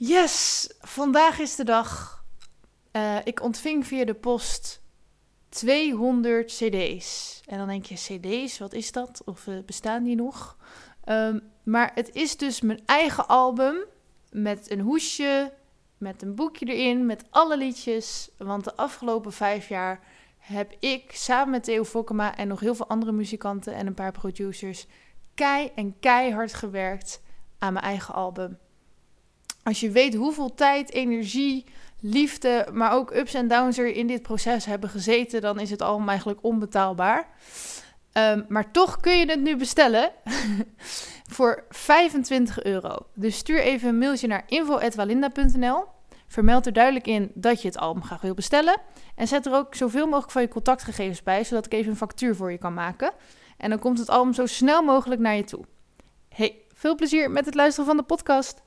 Yes, vandaag is de dag. Eh, ik ontving via de post 200 CD's. En dan denk je, CD's, wat is dat? Of eh, bestaan die nog? Ehm, maar het is dus mijn eigen album met een hoesje, met een boekje erin, met alle liedjes. Want de afgelopen vijf jaar heb ik samen met Theo Fokkema en nog heel veel andere muzikanten en een paar producers kei en keihard gewerkt aan mijn eigen album. Als je weet hoeveel tijd, energie, liefde, maar ook ups en downs er in dit proces hebben gezeten, dan is het allemaal eigenlijk onbetaalbaar. Um, maar toch kun je het nu bestellen voor 25 euro. Dus stuur even een mailtje naar info.walinda.nl. Vermeld er duidelijk in dat je het album graag wil bestellen. En zet er ook zoveel mogelijk van je contactgegevens bij, zodat ik even een factuur voor je kan maken. En dan komt het album zo snel mogelijk naar je toe. Hey, veel plezier met het luisteren van de podcast.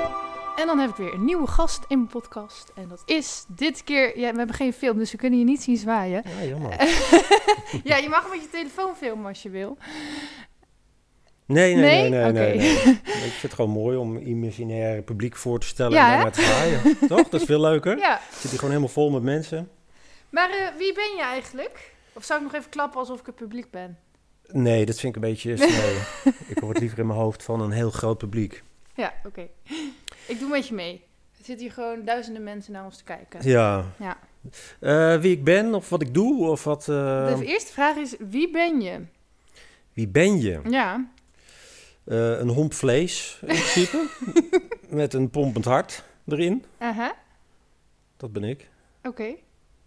En dan heb ik weer een nieuwe gast in mijn podcast. En dat is dit keer... Ja, we hebben geen film, dus we kunnen je niet zien zwaaien. Ja, jammer. ja, je mag met je telefoon filmen als je wil. Nee, nee, nee, nee, nee, nee. Ik vind het gewoon mooi om imaginair publiek voor te stellen Ja, en daarna te zwaaien. Toch? Dat is veel leuker. Ja, Zit hier gewoon helemaal vol met mensen. maar eh, wie ben je eigenlijk? Of zou ik nog even klappen alsof ik het publiek ben? Nee, dat vind ik een beetje ik hoor het liever in mijn hoofd van een heel groot publiek. Ja, oké. Ik doe met je mee. Er zitten hier gewoon duizenden mensen naar ons te kijken. Ja. Ja. Eh, wie ik ben of wat ik doe of wat... eh, De eerste vraag is, wie ben je? wie ben je? Ja, Eh, een homp vlees in principe. met een pompend hart erin. aha, Dat ben ik. oké.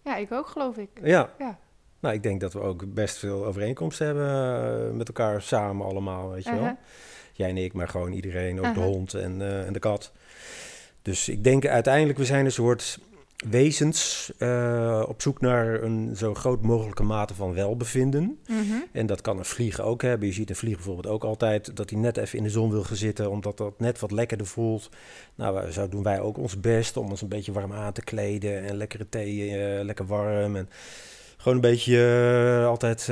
Ja, ik ook geloof ik. Ja. Ja. Nou, ik denk dat we ook best veel overeenkomsten hebben met elkaar samen allemaal, weet je wel. Jij en ik, maar gewoon iedereen, ook de hond en, eh, en de kat. Dus ik denk uiteindelijk, we zijn een soort wezens eh, op zoek naar een zo groot mogelijke mate van welbevinden. Mhm. En dat kan een vlieg ook hebben. Je ziet een vlieg bijvoorbeeld ook altijd dat hij net even in de zon wil gaan zitten, omdat dat net wat lekkerder voelt. Nou, zo doen wij ook ons best om ons een beetje warm aan te kleden en lekkere thee, eh, lekker warm. En gewoon een beetje altijd,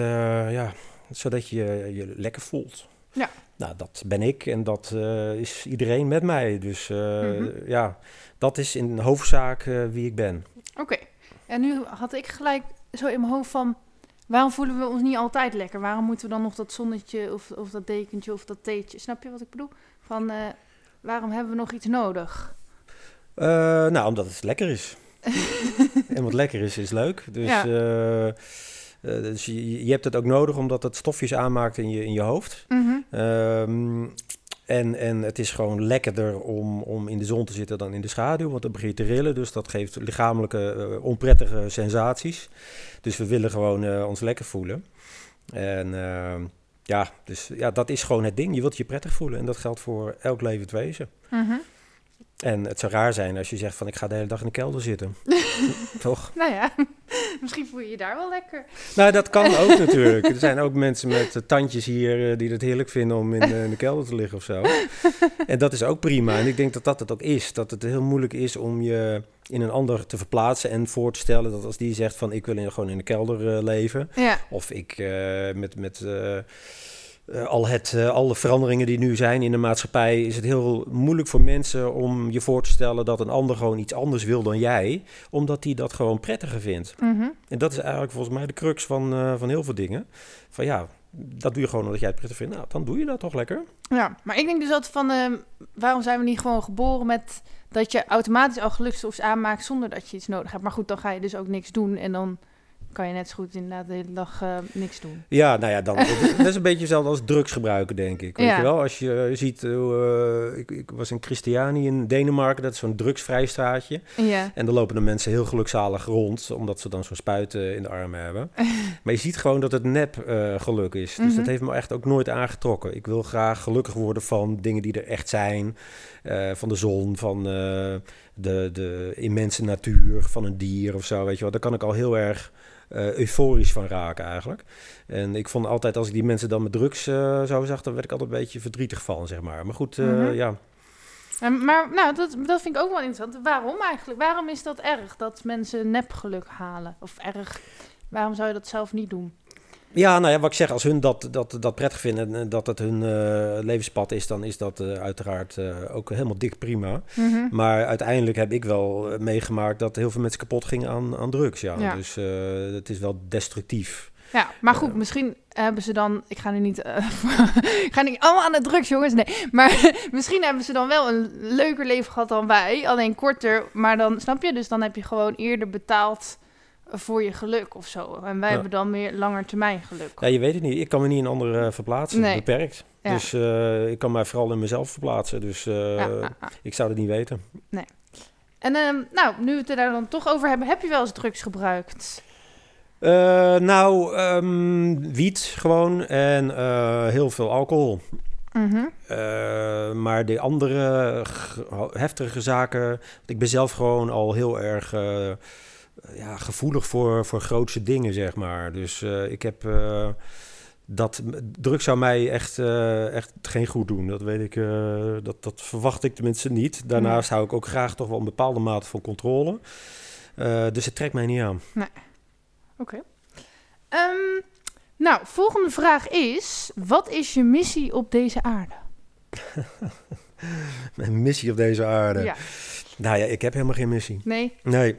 ja, zodat je je lekker voelt. Ja. Nou, dat ben ik en dat eh, is iedereen met mij. Dus eh, Mhm. ja, dat is in hoofdzaak eh, wie ik ben. Oké, en nu had ik gelijk zo in mijn hoofd van... waarom voelen we ons niet altijd lekker? Waarom moeten we dan nog dat zonnetje of, of dat dekentje of dat theetje? Snap je wat ik bedoel? Van, waarom hebben we nog iets nodig? Nou, omdat het lekker is. en wat lekker is, is leuk. Dus, Ja. Eh, dus je, je hebt het ook nodig omdat het stofjes aanmaakt in je, in je hoofd. Mhm. Ehm, en, en het is gewoon lekkerder om, om in de zon te zitten dan in de schaduw, want dan begin je te rillen. Dus dat geeft lichamelijke eh, onprettige sensaties. Dus we willen gewoon eh, ons lekker voelen. En ehm, ja, dus ja, dat is gewoon het ding. Je wilt je prettig voelen en dat geldt voor elk levend wezen. Mhm. En het zou raar zijn als je zegt van ik ga de hele dag in de kelder zitten. Toch? Nou ja, misschien voel je je daar wel lekker. Nou, dat kan ook natuurlijk. Er zijn ook mensen met eh, tandjes hier eh, die het heerlijk vinden om in de, in de kelder te liggen of zo. En dat is ook prima. En ik denk dat dat het ook is. Dat het heel moeilijk is om je in een ander te verplaatsen en voor te stellen dat als die zegt van ik wil in, gewoon in de kelder eh, leven. Ja, Of ik met, met eh, al het, eh, alle veranderingen die nu zijn in de maatschappij, is het heel moeilijk voor mensen om je voor te stellen dat een ander gewoon iets anders wil dan jij, omdat die dat gewoon prettiger vindt. mhm. En dat is eigenlijk volgens mij de crux van, eh, van heel veel dingen. Van ja, dat doe je gewoon omdat jij het prettig vindt. Nou, dan doe je dat toch lekker. ja. Maar ik denk dus altijd van, ehm, waarom zijn we niet gewoon geboren met dat je automatisch al gelukstofs aanmaakt zonder dat je iets nodig hebt? Maar goed, dan ga je dus ook niks doen en dan kan je net zo goed inderdaad de hele dag eh, niks doen. Ja, nou ja, dan, dat is een beetje hetzelfde als drugs gebruiken, denk ik. Weet Ja. je wel, als je eh, ziet, eh, ik, ik was in Christiani in Denemarken, dat is zo'n drugsvrij straatje. Ja. En dan lopen de mensen heel gelukzalig rond, omdat ze dan zo'n spuit eh, in de armen hebben. maar je ziet gewoon dat het nep geluk is. Dus Mhm. dat heeft me echt ook nooit aangetrokken. Ik wil graag gelukkig worden van dingen die er echt zijn. van de zon, van de, de immense natuur, van een dier of zo, weet je wel. Daar kan ik al heel erg eh, euforisch van raken eigenlijk. En ik vond altijd, als ik die mensen dan met drugs eh, zo zag, dan werd ik altijd een beetje verdrietig van, zeg maar. Maar goed, eh, Mhm. ja. Maar nou, dat, dat vind ik ook wel interessant. Waarom eigenlijk? Waarom is dat erg dat mensen nepgeluk halen? Of erg? Waarom zou je dat zelf niet doen? Ja, nou ja, wat ik zeg, als hun dat, dat, dat prettig vinden en dat het hun eh, levenspad is, dan is dat eh, uiteraard eh, ook helemaal dik prima. Mhm. Maar uiteindelijk heb ik wel eh, meegemaakt dat heel veel mensen kapot gingen aan, aan drugs. Ja. Ja. Dus eh, het is wel destructief. Ja, maar goed, misschien hebben ze dan... Ik ga nu niet... eh, ik ga niet allemaal aan de drugs, jongens. Nee, maar misschien hebben ze dan wel een leuker leven gehad dan wij. Alleen korter, maar dan... Snap je? Dus dan heb je gewoon eerder betaald voor je geluk of zo. En wij Ja. hebben dan meer langer termijn geluk. Ja, je weet het niet. Ik kan me niet in anderen eh, verplaatsen. Nee. Beperkt. Ja. Dus eh, ik kan mij vooral in mezelf verplaatsen. Dus eh, Ja, ik zou het niet weten. En ehm, nou, nu we het er daar dan toch over hebben, heb je wel eens drugs gebruikt? Nou, ehm, wiet gewoon en heel veel alcohol. Mhm. Eh, maar de andere heftige zaken. Ik ben zelf gewoon al heel erg ja, gevoelig voor, voor grootse dingen, zeg maar. Dus eh, ik heb. eh, dat drugs zou mij echt, eh, echt geen goed doen. Dat weet ik. dat, dat verwacht ik tenminste niet. Daarnaast hou ik ook graag toch wel een bepaalde mate van controle. Dus het trekt mij niet aan. Oké. Ehm, nou, volgende vraag is: wat is je missie op deze aarde? Mijn missie op deze aarde. Ja. Nou ja, ik heb helemaal geen missie. Nee. Nee.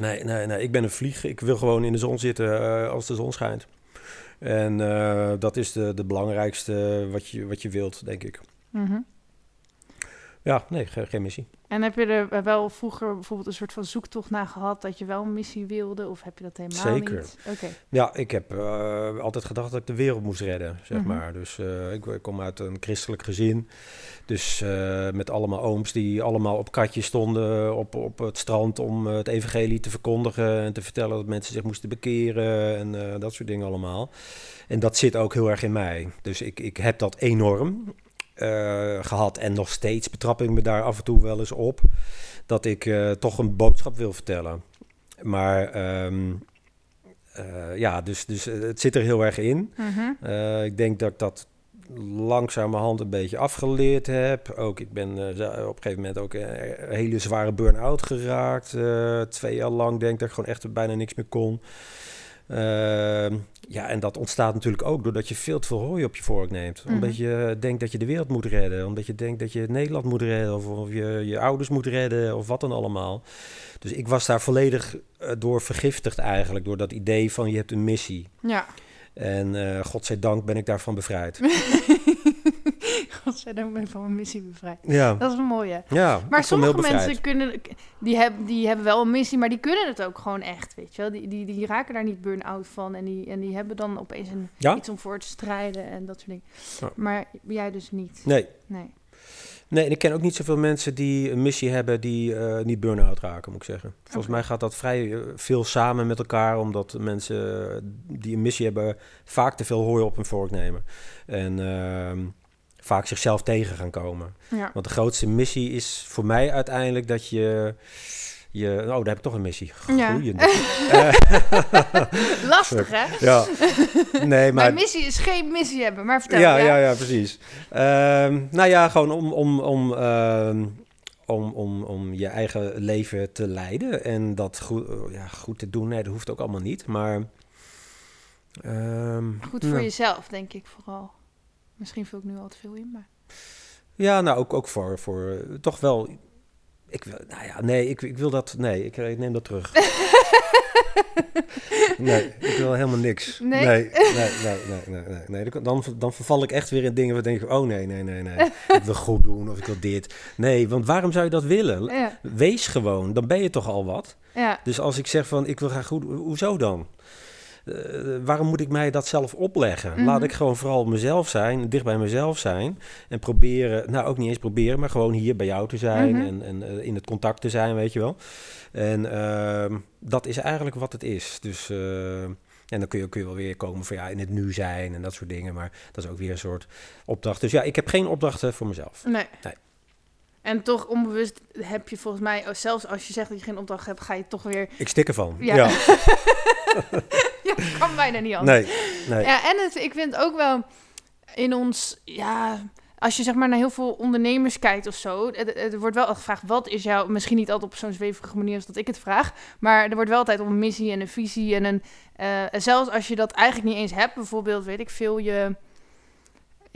Nee, nee, nee. Ik ben een vlieg. Ik wil gewoon in de zon zitten eh, als de zon schijnt. En eh, dat is de, de belangrijkste wat je, wat je wilt, denk ik. Mhm. Ja, nee, ge- geen missie. En heb je er wel vroeger bijvoorbeeld een soort van zoektocht naar gehad dat je wel een missie wilde? Of heb je dat helemaal Zeker. niet? Oké. Ja, ik heb eh, altijd gedacht dat ik de wereld moest redden, zeg Mhm. maar. Dus eh, ik, ik kom uit een christelijk gezin. Dus eh, met allemaal ooms die allemaal op katjes stonden op, op het strand om eh, het evangelie te verkondigen en te vertellen dat mensen zich moesten bekeren en eh, dat soort dingen allemaal. En dat zit ook heel erg in mij. Dus ik, ik heb dat enorm eh, gehad en nog steeds betrap ik me daar af en toe wel eens op dat ik eh, toch een boodschap wil vertellen. Maar ehm, eh, ja, dus, dus het zit er heel erg in. Mhm. Ik denk dat ik dat langzamerhand een beetje afgeleerd heb. Ook ik ben op een gegeven moment ook een hele zware burn-out geraakt. Twee jaar lang denk ik dat ik gewoon echt bijna niks meer kon. Ehm, ja, en dat ontstaat natuurlijk ook doordat je veel te veel hooi op je vork neemt. Mhm. Omdat je denkt dat je de wereld moet redden. Omdat je denkt dat je Nederland moet redden. Of, of je je ouders moet redden. Of wat dan allemaal. Dus ik was daar volledig eh, door vergiftigd eigenlijk. Door dat idee van je hebt een missie. Ja. En eh godzijdank ben ik daarvan bevrijd. Godzijdank ben ik van mijn missie bevrijd. Ja, Dat is een mooie. ja Maar sommige mensen kunnen, die hebben, die hebben wel een missie, maar die kunnen het ook gewoon echt, weet je wel. Die, die, die raken daar niet burn-out van en die, en die hebben dan opeens een, Ja? iets om voor te strijden en dat soort dingen. Ja. Maar jij dus niet. Nee. Nee. nee, en ik ken ook niet zoveel mensen die een missie hebben die eh, niet burn-out raken, moet ik zeggen. Volgens mij gaat dat vrij eh, veel samen met elkaar, omdat mensen die een missie hebben vaak te veel hooi op hun vork nemen. En ehm, vaak zichzelf tegen gaan komen. Ja. Want de grootste missie is voor mij uiteindelijk dat je... je oh, daar heb ik toch een missie. Ja. Groeiend. Eh, Lastig, hè? ja. Nee, maar... Mijn missie is geen missie hebben, maar vertel. ja, Ja, ja, ja, precies. Ehm, nou ja, gewoon om, om, om, ehm, om, om, om je eigen leven te leiden en dat goed, eh, ja, goed te doen. Nee, dat hoeft ook allemaal niet, maar... ehm, Goed voor nou, jezelf, denk ik vooral. Misschien vul ik nu al te veel in, maar... Ja, nou ook, ook voor, voor eh, toch wel... Ik wil, nou ja, nee, ik, ik wil dat... Nee, ik, ik neem dat terug. nee, ik wil helemaal niks. Nee? Nee, nee, nee, nee, nee. Dan, dan verval ik echt weer in dingen waar ik denk, oh nee, nee, nee, nee. Ik wil goed doen of ik wil dit. Nee, want waarom zou je dat willen? Ja, Wees gewoon, dan ben je toch al wat. ja, Dus als ik zeg van, ik wil graag goed, hoezo dan? Eh, waarom moet ik mij dat zelf opleggen? Mhm. Laat ik gewoon vooral mezelf zijn, dicht bij mezelf zijn. En proberen, nou ook niet eens proberen, maar gewoon hier bij jou te zijn. Mhm. En, en eh, in het contact te zijn, weet je wel. En ehm, dat is eigenlijk wat het is. Dus, eh, en dan kun je, kun je wel weer komen van ja, in het nu zijn en dat soort dingen. Maar dat is ook weer een soort opdracht. Dus ja, ik heb geen opdrachten voor mezelf. nee. Nee. En toch onbewust heb je volgens mij, oh, zelfs als je zegt dat je geen opdracht hebt, ga je toch weer... Ik stik ervan. Ja. Ja. Ja, kan bijna niet anders. Nee, nee. Ja, en het, ik vind ook wel in ons, ja, als je zeg maar naar heel veel ondernemers kijkt of zo, er wordt wel gevraagd, wat is jouw, misschien niet altijd op zo'n zweverige manier als dat ik het vraag, maar er wordt wel altijd om een missie en een visie en een, eh, zelfs als je dat eigenlijk niet eens hebt, bijvoorbeeld, weet ik veel, je...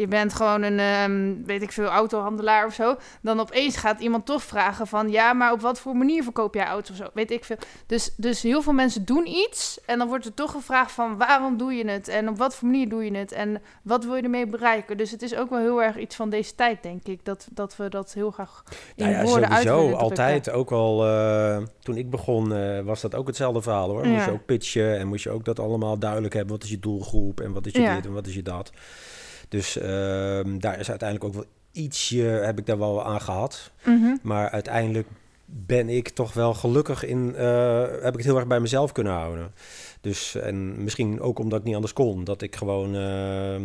Je bent gewoon een, ehm, weet ik veel, autohandelaar of zo. Dan opeens gaat iemand toch vragen van... ja, maar op wat voor manier verkoop jij auto's of zo? Weet ik veel. Dus, dus heel veel mensen doen iets... en dan wordt er toch gevraagd van... waarom doe je het? En op wat voor manier doe je het? En wat wil je ermee bereiken? Dus het is ook wel heel erg iets van deze tijd, denk ik. Dat, dat we dat heel graag in Nou ja, woorden uit drukken. altijd. Ook al eh, toen ik begon, eh, was dat ook hetzelfde verhaal hoor. Moest je ook pitchen en moest je ook dat allemaal duidelijk hebben. Wat is je doelgroep en wat is je Ja. dit en wat is je dat. Dus ehm, daar is uiteindelijk ook wel ietsje, heb ik daar wel aan gehad. Mhm. Maar uiteindelijk ben ik toch wel gelukkig in, eh, heb ik het heel erg bij mezelf kunnen houden. Dus, en misschien ook omdat ik niet anders kon. Dat ik gewoon ehm,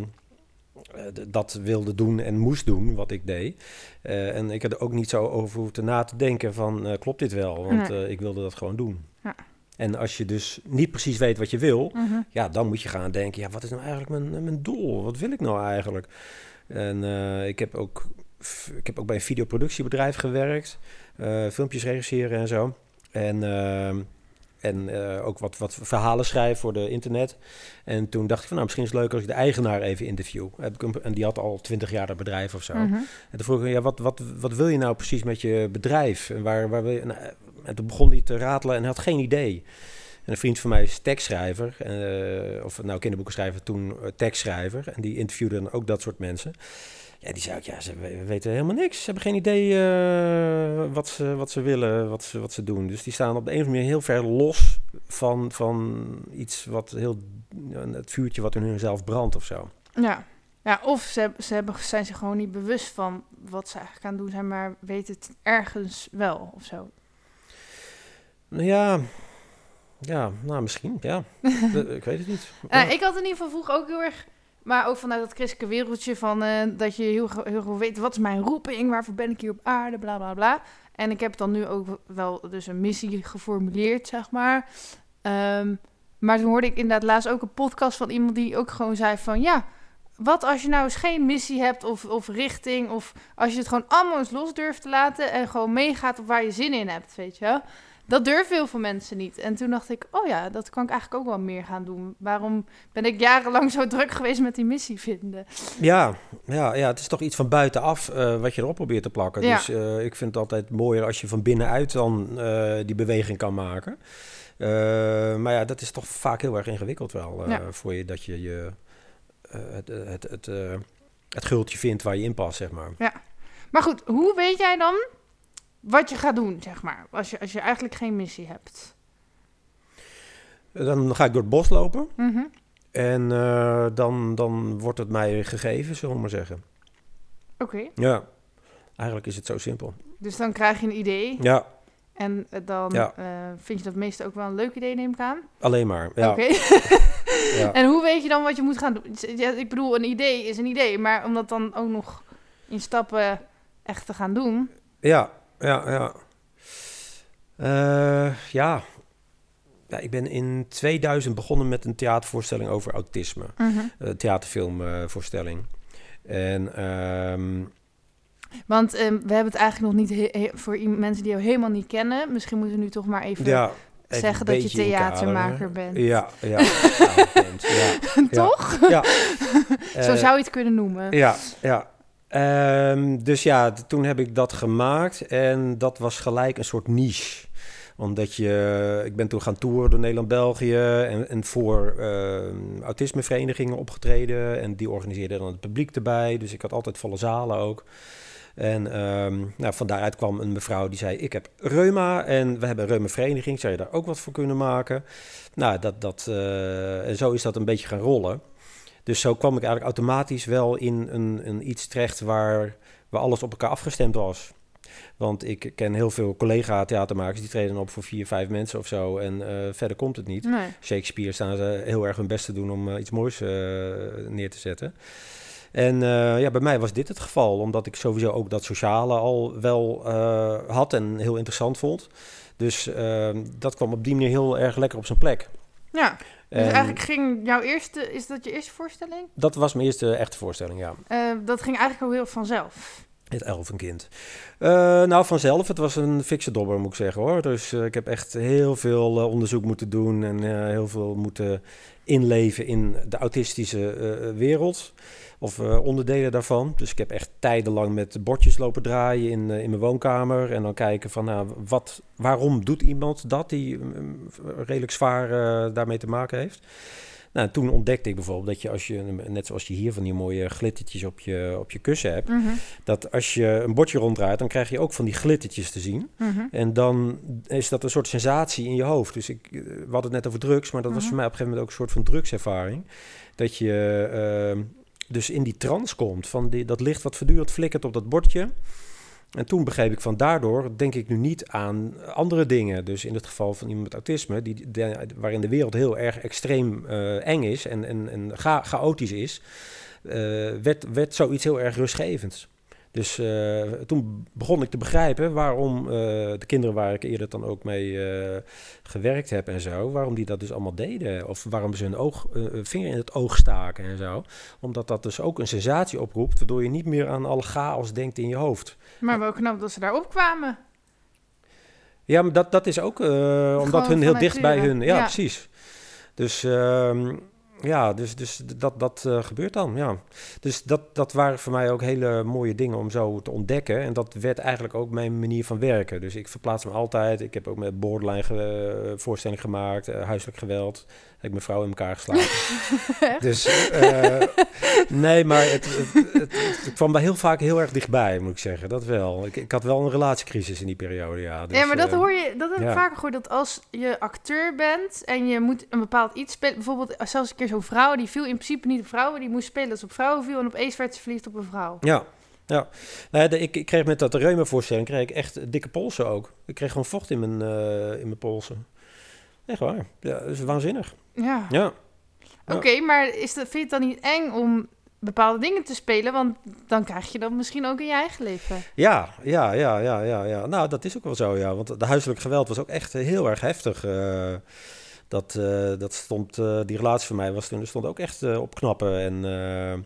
eh, dat wilde doen en moest doen wat ik deed. Eh, en ik had er ook niet zo over hoeven na te denken van, klopt dit wel? Want Nee. ik wilde dat gewoon doen. Ja. En als je dus niet precies weet wat je wil, Mhm. ja, dan moet je gaan denken, ja, wat is nou eigenlijk mijn, mijn doel? Wat wil ik nou eigenlijk? En eh, ik, heb ook, ik heb ook bij een videoproductiebedrijf gewerkt, eh, filmpjes regisseren en zo. En, ehm, en eh, ook wat, wat verhalen schrijven voor de internet. En toen dacht ik van, nou, misschien is het leuk als ik de eigenaar even interview. Heb ik hem- en die had al twintig jaar dat bedrijf of zo. Mhm. En toen vroeg ik, ja, wat, wat, wat wil je nou precies met je bedrijf? En, waar, waar wil je, nou, en toen begon hij te ratelen en hij had geen idee. En een vriend van mij is tekstschrijver, eh, of nou kinderboekenschrijver, toen eh, tekstschrijver. En die interviewde dan ook dat soort mensen. Ja, die zei ook, ja, ze we- weten helemaal niks. Ze hebben geen idee eh, wat, ze, wat ze willen, wat ze, wat ze doen. Dus die staan op de een of andere manier heel ver los van, van iets wat heel, het vuurtje wat in hunzelf brandt of zo. Ja. ja, of ze, hebben- ze hebben, zijn zich gewoon niet bewust van wat ze eigenlijk aan het doen zijn, maar weten het ergens wel of zo. Nou Ja, ja, nou misschien, ja. Ik weet het niet. Eh, ik had in ieder geval vroeger ook heel erg, maar ook vanuit dat christelijke wereldje van eh, dat je heel, heel goed weet wat is mijn roeping, waarvoor ben ik hier op aarde, bla bla bla. En ik heb dan nu ook wel dus een missie geformuleerd, zeg maar. Ehm, maar toen hoorde ik inderdaad laatst ook een podcast van iemand die ook gewoon zei van ja, wat als je nou eens geen missie hebt of, of richting, of als je het gewoon allemaal eens los durft te laten en gewoon meegaat op waar je zin in hebt, weet je wel. Dat durven heel veel mensen niet. En toen dacht ik, oh ja, dat kan ik eigenlijk ook wel meer gaan doen. Waarom ben ik jarenlang zo druk geweest met die missie vinden? Ja, ja, ja, het is toch iets van buitenaf eh, wat je erop probeert te plakken. Ja. Dus eh, ik vind het altijd mooier als je van binnenuit dan eh, die beweging kan maken. Maar ja, dat is toch vaak heel erg ingewikkeld wel Ja. voor je dat je, je het, het, het, eh, het gultje vindt waar je in past, zeg maar. Maar goed, hoe weet jij dan wat je gaat doen, zeg maar? Als je, als je eigenlijk geen missie hebt. Dan ga ik door het bos lopen Mhm. en eh, dan, dan wordt het mij gegeven, zullen we maar zeggen. Oké, Ja, eigenlijk is het zo simpel. dus dan krijg je een idee. Ja, En eh, dan Ja. eh, vind je dat meestal ook wel een leuk idee, neem ik aan. alleen maar. Ja, Oké. ja. En hoe weet je dan wat je moet gaan doen? Ja, ik bedoel, een idee is een idee. Maar om dat dan ook nog in stappen echt te gaan doen. Ja, ja, ja. Eh, ja. ja. Ik ben in 2000 begonnen met een theatervoorstelling over autisme. Mhm. Een theaterfilmvoorstelling. en ehm, Want ehm, we hebben het eigenlijk nog niet voor mensen die jou helemaal niet kennen. Misschien moeten we nu toch maar even ja, zeggen dat je theatermaker bent. Ja, ja. ja, ja. Toch? Ja. Zo Eh, zou je het kunnen noemen. Ja, ja. Ehm, dus ja, toen heb ik dat gemaakt en dat was gelijk een soort niche. Omdat je, ik ben toen gaan toeren door Nederland-België en, en voor uh, autismeverenigingen opgetreden. En die organiseerden dan het publiek erbij. Dus ik had altijd volle zalen ook. En um, nou, van daaruit kwam een mevrouw die zei: Ik heb reuma en we hebben een reumavereniging. Zou je daar ook wat voor kunnen maken? Nou, dat, dat, uh, en zo is dat een beetje gaan rollen. Dus zo kwam ik eigenlijk automatisch wel in een, een iets terecht waar, waar alles op elkaar afgestemd was. Want ik ken heel veel collega-theatermakers die treden op voor vier, vijf mensen of zo. En uh, verder komt het niet. Nee. Shakespeare staan ze heel erg hun best te doen om uh, iets moois uh, neer te zetten. En ja, bij mij was dit het geval, omdat ik sowieso ook dat sociale al wel had en heel interessant vond. Dus ehm, dat kwam op die manier heel erg lekker op zijn plek. Ja, dus en eigenlijk ging jouw eerste, is dat je eerste voorstelling? Dat was mijn eerste echte voorstelling, ja. dat ging eigenlijk al heel vanzelf. Het elfenkind. Uh, nou, vanzelf. Het was een fikse dobber, moet ik zeggen hoor. Dus uh, ik heb echt heel veel uh, onderzoek moeten doen en heel veel moeten inleven in de autistische wereld. Of onderdelen daarvan. Dus ik heb echt tijdenlang met bordjes lopen draaien in, in mijn woonkamer. En dan kijken van, nou, wat, waarom doet iemand dat die redelijk zwaar daarmee te maken heeft. Nou, toen ontdekte ik bijvoorbeeld dat je als je, net zoals je hier van die mooie glittertjes op je, op je kussen hebt, Mhm. dat als je een bordje ronddraait, dan krijg je ook van die glittertjes te zien. Mhm. En dan is dat een soort sensatie in je hoofd. Dus ik, we hadden het net over drugs, maar dat was Mhm. voor mij op een gegeven moment ook een soort van drugservaring. Dat je uh, dus in die trance komt van die, dat licht wat voortdurend flikkert op dat bordje. En toen begreep ik van daardoor denk ik nu niet aan andere dingen. Dus in het geval van iemand met autisme, die, waarin de wereld heel erg extreem uh, eng is en, en, en cha chaotisch is, uh, werd, werd zoiets heel erg rustgevends. Dus uh, toen begon ik te begrijpen waarom de kinderen waar ik eerder dan ook mee gewerkt heb en zo, waarom die dat dus allemaal deden. Of waarom ze hun oog, vinger in het oog staken en zo. Omdat dat dus ook een sensatie oproept, waardoor je niet meer aan alle chaos denkt in je hoofd. Maar wel knap dat ze daar opkwamen. Ja, maar dat, dat is ook omdat hun heel dicht bij hun... Ja, Ja. precies. Dus um, ja, dus, dus dat, dat uh, gebeurt dan, ja. Dus dat, dat waren voor mij ook hele mooie dingen om zo te ontdekken. En dat werd eigenlijk ook mijn manier van werken. Dus ik verplaats me altijd. Ik heb ook met borderline ge, uh, voorstelling gemaakt, huiselijk geweld. Heb ik mijn vrouw in elkaar geslagen. dus uh, nee, maar het, het, het, het, kwam wel heel vaak heel erg dichtbij, moet ik zeggen. Dat wel. Ik, ik had wel een relatiecrisis in die periode, ja. Dus, ja, maar dat uh, hoor je, dat heb ik ja. vaker gehoord, dat als je acteur bent en je moet een bepaald iets spelen, bijvoorbeeld zelfs een keer zo'n vrouw, die viel in principe niet op vrouwen, die moest spelen als op vrouwen viel en opeens werd ze verliefd op een vrouw. Ja, ja. Nou, ik, ik kreeg met dat reuma-voorstelling kreeg ik echt dikke polsen ook. Ik kreeg gewoon vocht in mijn, uh, in mijn polsen. Echt waar. Ja, dat is waanzinnig. Ja. Ja. Oké, okay, maar is dat, vind je het dan niet eng om bepaalde dingen te spelen? Want dan krijg je dat misschien ook in je eigen leven. Ja, ja, ja, ja, ja, ja. Nou, dat is ook wel zo, ja. Want de huiselijk geweld was ook echt heel erg heftig. Uh, dat, uh, dat stond, uh, die relatie van mij was toen, stond ook echt op knappen. En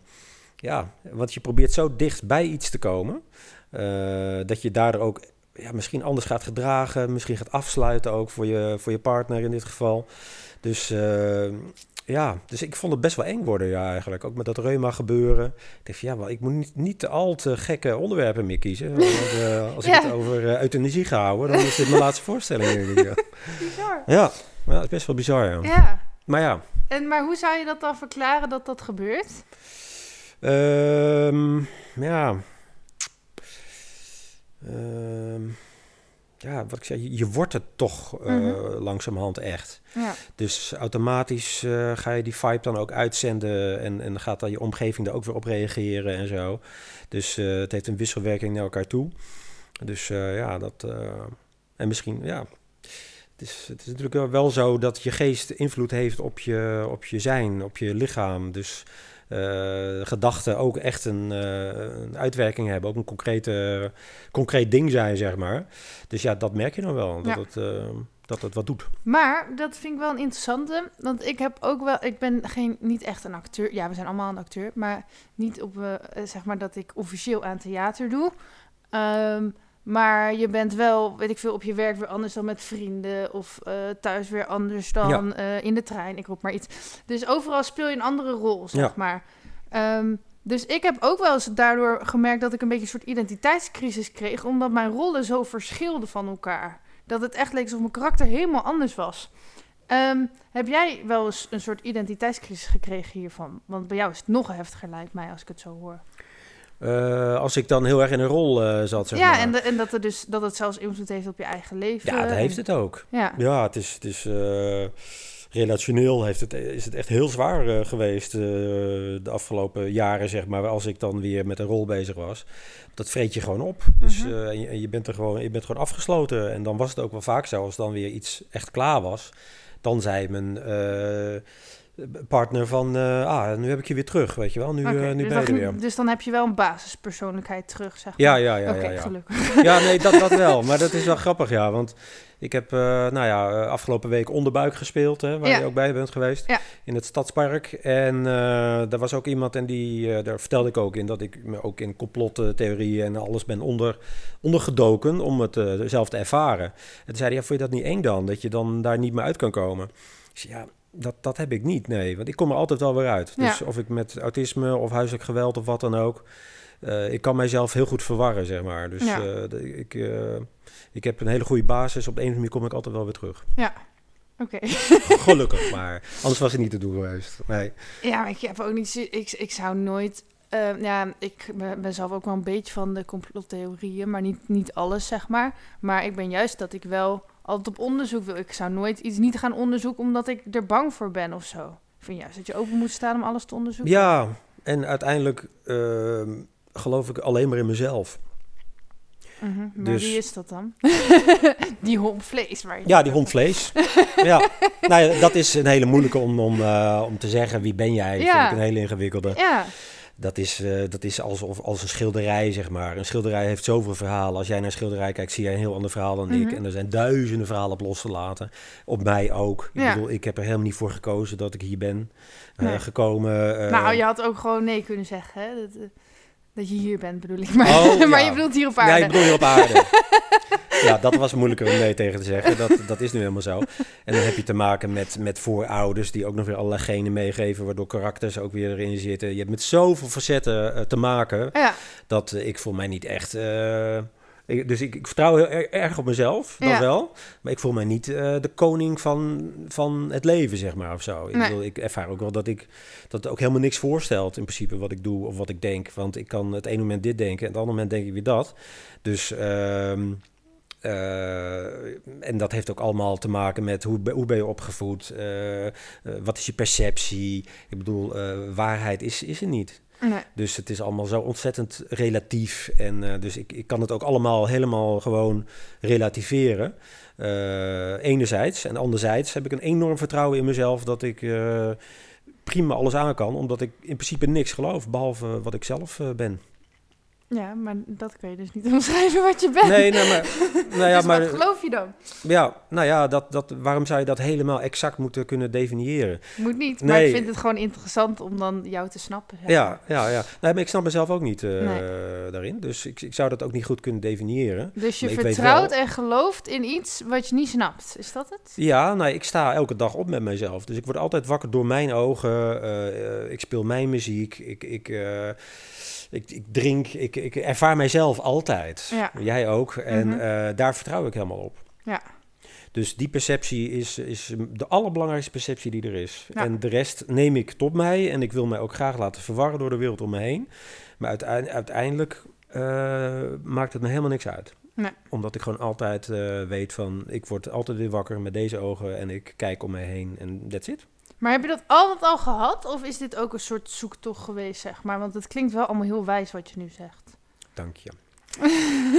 ja, want je probeert zo dicht bij iets te komen, dat je daardoor ook ja, misschien anders gaat gedragen, misschien gaat afsluiten ook voor je, voor je partner in dit geval. Dus uh, ja, dus ik vond het best wel eng worden, ja, eigenlijk. Ook met dat reuma gebeuren. Ik dacht van, ja, maar ik moet niet, niet te al te gekke onderwerpen meer kiezen. Want, uh, als ik het over uh, euthanasie ga houden, dan is dit mijn laatste voorstelling. Bizar. Ja, ja, dat is best wel bizar, ja. Ja. Maar ja, En, maar hoe zou je dat dan verklaren dat dat gebeurt? Ehm, ja. Ehm, ja, wat ik zei, je, wordt het toch Mhm. langzamerhand echt. Ja. Dus automatisch eh, ga je die vibe dan ook uitzenden en, en gaat dan je omgeving er ook weer op reageren en zo. Dus eh, het heeft een wisselwerking naar elkaar toe. Dus ja, dat... en misschien, ja... Het is, het is natuurlijk wel zo dat je geest invloed heeft op je, op je zijn, op je lichaam. Dus gedachten ook echt een, eh, een uitwerking hebben, ook een concrete, concreet ding zijn, zeg maar. Dus ja, dat merk je dan wel, dat, het, eh, dat het wat doet. Maar dat vind ik wel een interessante. Want ik heb ook wel. Ik ben geen, niet echt een acteur. Ja, we zijn allemaal een acteur. Maar niet op. eh, eh, zeg maar dat ik officieel aan theater doe. Ehm, maar je bent wel, weet ik veel, op je werk weer anders dan met vrienden. Of eh, thuis weer anders dan eh, in de trein. Ik roep maar iets. Dus overal speel je een andere rol, zeg Ja. maar. Ehm, dus ik heb ook wel eens daardoor gemerkt dat ik een beetje een soort identiteitscrisis kreeg. Omdat mijn rollen zo verschilden van elkaar. Dat het echt leek alsof mijn karakter helemaal anders was. Ehm, heb jij wel eens een soort identiteitscrisis gekregen hiervan? Want bij jou is het nog heftiger, lijkt mij, als ik het zo hoor. Eh, als ik dan heel erg in een rol eh, zat, zeg ja, maar. en, de- en dat, er dus, dat het zelfs invloed heeft op je eigen leven. Ja, dat heeft het ook. Ja, Ja, het is, het is eh, relationeel heeft het, is het echt heel zwaar geweest de afgelopen jaren, zeg maar. Als ik dan weer met een rol bezig was. Dat vreet je gewoon op. Dus Mhm. en je, en je bent er gewoon, je bent gewoon afgesloten. En dan was het ook wel vaak zo, als dan weer iets echt klaar was. Dan zei eh, partner van, eh, ah, nu heb ik je weer terug, weet je wel. Nu, eh, nu dus, ben je er weer. dus dan heb je wel een basispersoonlijkheid terug, zeg Ja, maar. ja, ja, ja, ja. gelukkig. Ja, nee, dat, dat wel. Maar dat is wel grappig, ja. Want ik heb, eh, nou ja, afgelopen week Onderbuik gespeeld, hè, waar Ja. je ook bij bent geweest. Ja. In het Stadspark. En daar was ook iemand, en die, daar vertelde ik ook in, dat ik me ook in complottheorieën en alles ben onder, ondergedoken om het zelf te ervaren. En toen zei hij, ja, vond je dat niet eng dan? Dat je dan daar niet meer uit kan komen? Ja, dat, dat heb ik niet, nee. Want ik kom er altijd wel weer uit. Dus Ja. of ik met autisme of huiselijk geweld of wat dan ook... eh, ik kan mijzelf heel goed verwarren, zeg maar. Dus Ja. eh, ik, eh, ik heb een hele goede basis. Op de een of andere manier kom ik altijd wel weer terug. Oké. Gelukkig, maar anders was het niet te doen geweest. Nee. Ja, maar ik heb ook niet... Ik, ik zou nooit... ja, ik ben ben zelf ook wel een beetje van de complottheorieën, maar niet, niet alles, zeg maar. Maar ik ben juist dat ik wel altijd op onderzoek wil. Ik zou nooit iets niet gaan onderzoeken omdat ik er bang voor ben of zo. Ik vind juist dat je open moet staan om alles te onderzoeken. Ja, en uiteindelijk ehm, geloof ik alleen maar in mezelf. Mhm, Maar Dus- wie is dat dan? die hond vlees. Waar je Ja, die hond vlees. ja. Nou ja, dat is een hele moeilijke om, om, eh, om te zeggen wie ben jij. Ja. Vind ik een hele ingewikkelde. Ja, Dat is, eh, dat is alsof, als een schilderij, zeg maar. Een schilderij heeft zoveel verhalen. Als jij naar een schilderij kijkt, zie jij een heel ander verhaal dan ik. Mhm. En er zijn duizenden verhalen op los te laten. Op mij ook. Ik bedoel, ik heb er helemaal niet voor gekozen dat ik hier ben eh, gekomen. eh, nou, je had ook gewoon nee kunnen zeggen, hè? Dat, dat je hier bent, bedoel ik. Maar, Oh, maar ja. je bedoelt hier op Ja, aarde. ik bedoel hier op aarde. ja, dat was moeilijker om nee tegen te zeggen. Dat, dat is nu helemaal zo. En dan heb je te maken met, met voorouders die ook nog weer allerlei genen meegeven, waardoor karakters ook weer erin zitten. Je hebt met zoveel facetten eh, te maken, Ja, dat ik voel mij niet echt... eh, ik- dus ik, ik vertrouw heel er- erg op mezelf, Ja. wel. Maar ik voel mij niet eh, de koning van, van het leven, zeg maar, of zo. Ik, Nee. bedoel, ik ervaar ook wel dat ik dat ook helemaal niks voorstelt in principe wat ik doe of wat ik denk. Want ik kan het ene moment dit denken en het andere moment denk ik weer dat. Dus... ehm, eh, en dat heeft ook allemaal te maken met hoe, hoe ben je opgevoed, eh, wat is je perceptie. Ik bedoel, waarheid is, is er niet. Dus het is allemaal zo ontzettend relatief. En eh, dus ik, ik kan het ook allemaal helemaal gewoon relativeren. Eh, enerzijds. En anderzijds heb ik een enorm vertrouwen in mezelf dat ik eh, prima alles aan kan. Omdat ik in principe niks geloof, behalve wat ik zelf ben. Ja, maar dat kun je dus niet omschrijven wat je bent. Nee, nou, maar, nou ja, dus maar wat geloof je dan? ja, nou ja, dat, dat, waarom zou je dat helemaal exact moeten kunnen definiëren? Moet niet, maar Nee. ik vind het gewoon interessant om dan jou te snappen. Ja, maar. ja, ja. Nee, maar ik snap mezelf ook niet eh, Nee. daarin. Dus ik, ik zou dat ook niet goed kunnen definiëren. Dus je Maar vertrouwt en gelooft in iets wat je niet snapt. Is dat het? Ja, nou, ik sta elke dag op met mezelf. Dus ik word altijd wakker door mijn ogen. eh, eh, ik speel mijn muziek. Ik, ik, ik, ik drink. Ik, ik ervaar mijzelf altijd. Ja. Jij ook. En Mhm. eh, daar vertrouw ik helemaal op. Ja. Dus die perceptie is, is de allerbelangrijkste perceptie die er is. Ja. En de rest neem ik tot mij. En ik wil mij ook graag laten verwarren door de wereld om me heen. Maar uiteindelijk, uiteindelijk eh, maakt het me helemaal niks uit. Nee. Omdat ik gewoon altijd eh, weet van... ik word altijd weer wakker met deze ogen... en ik kijk om me heen en that's it. Maar heb je dat altijd al gehad? Of is dit ook een soort zoektocht geweest, zeg maar? Want het klinkt wel allemaal heel wijs wat je nu zegt. Dank je.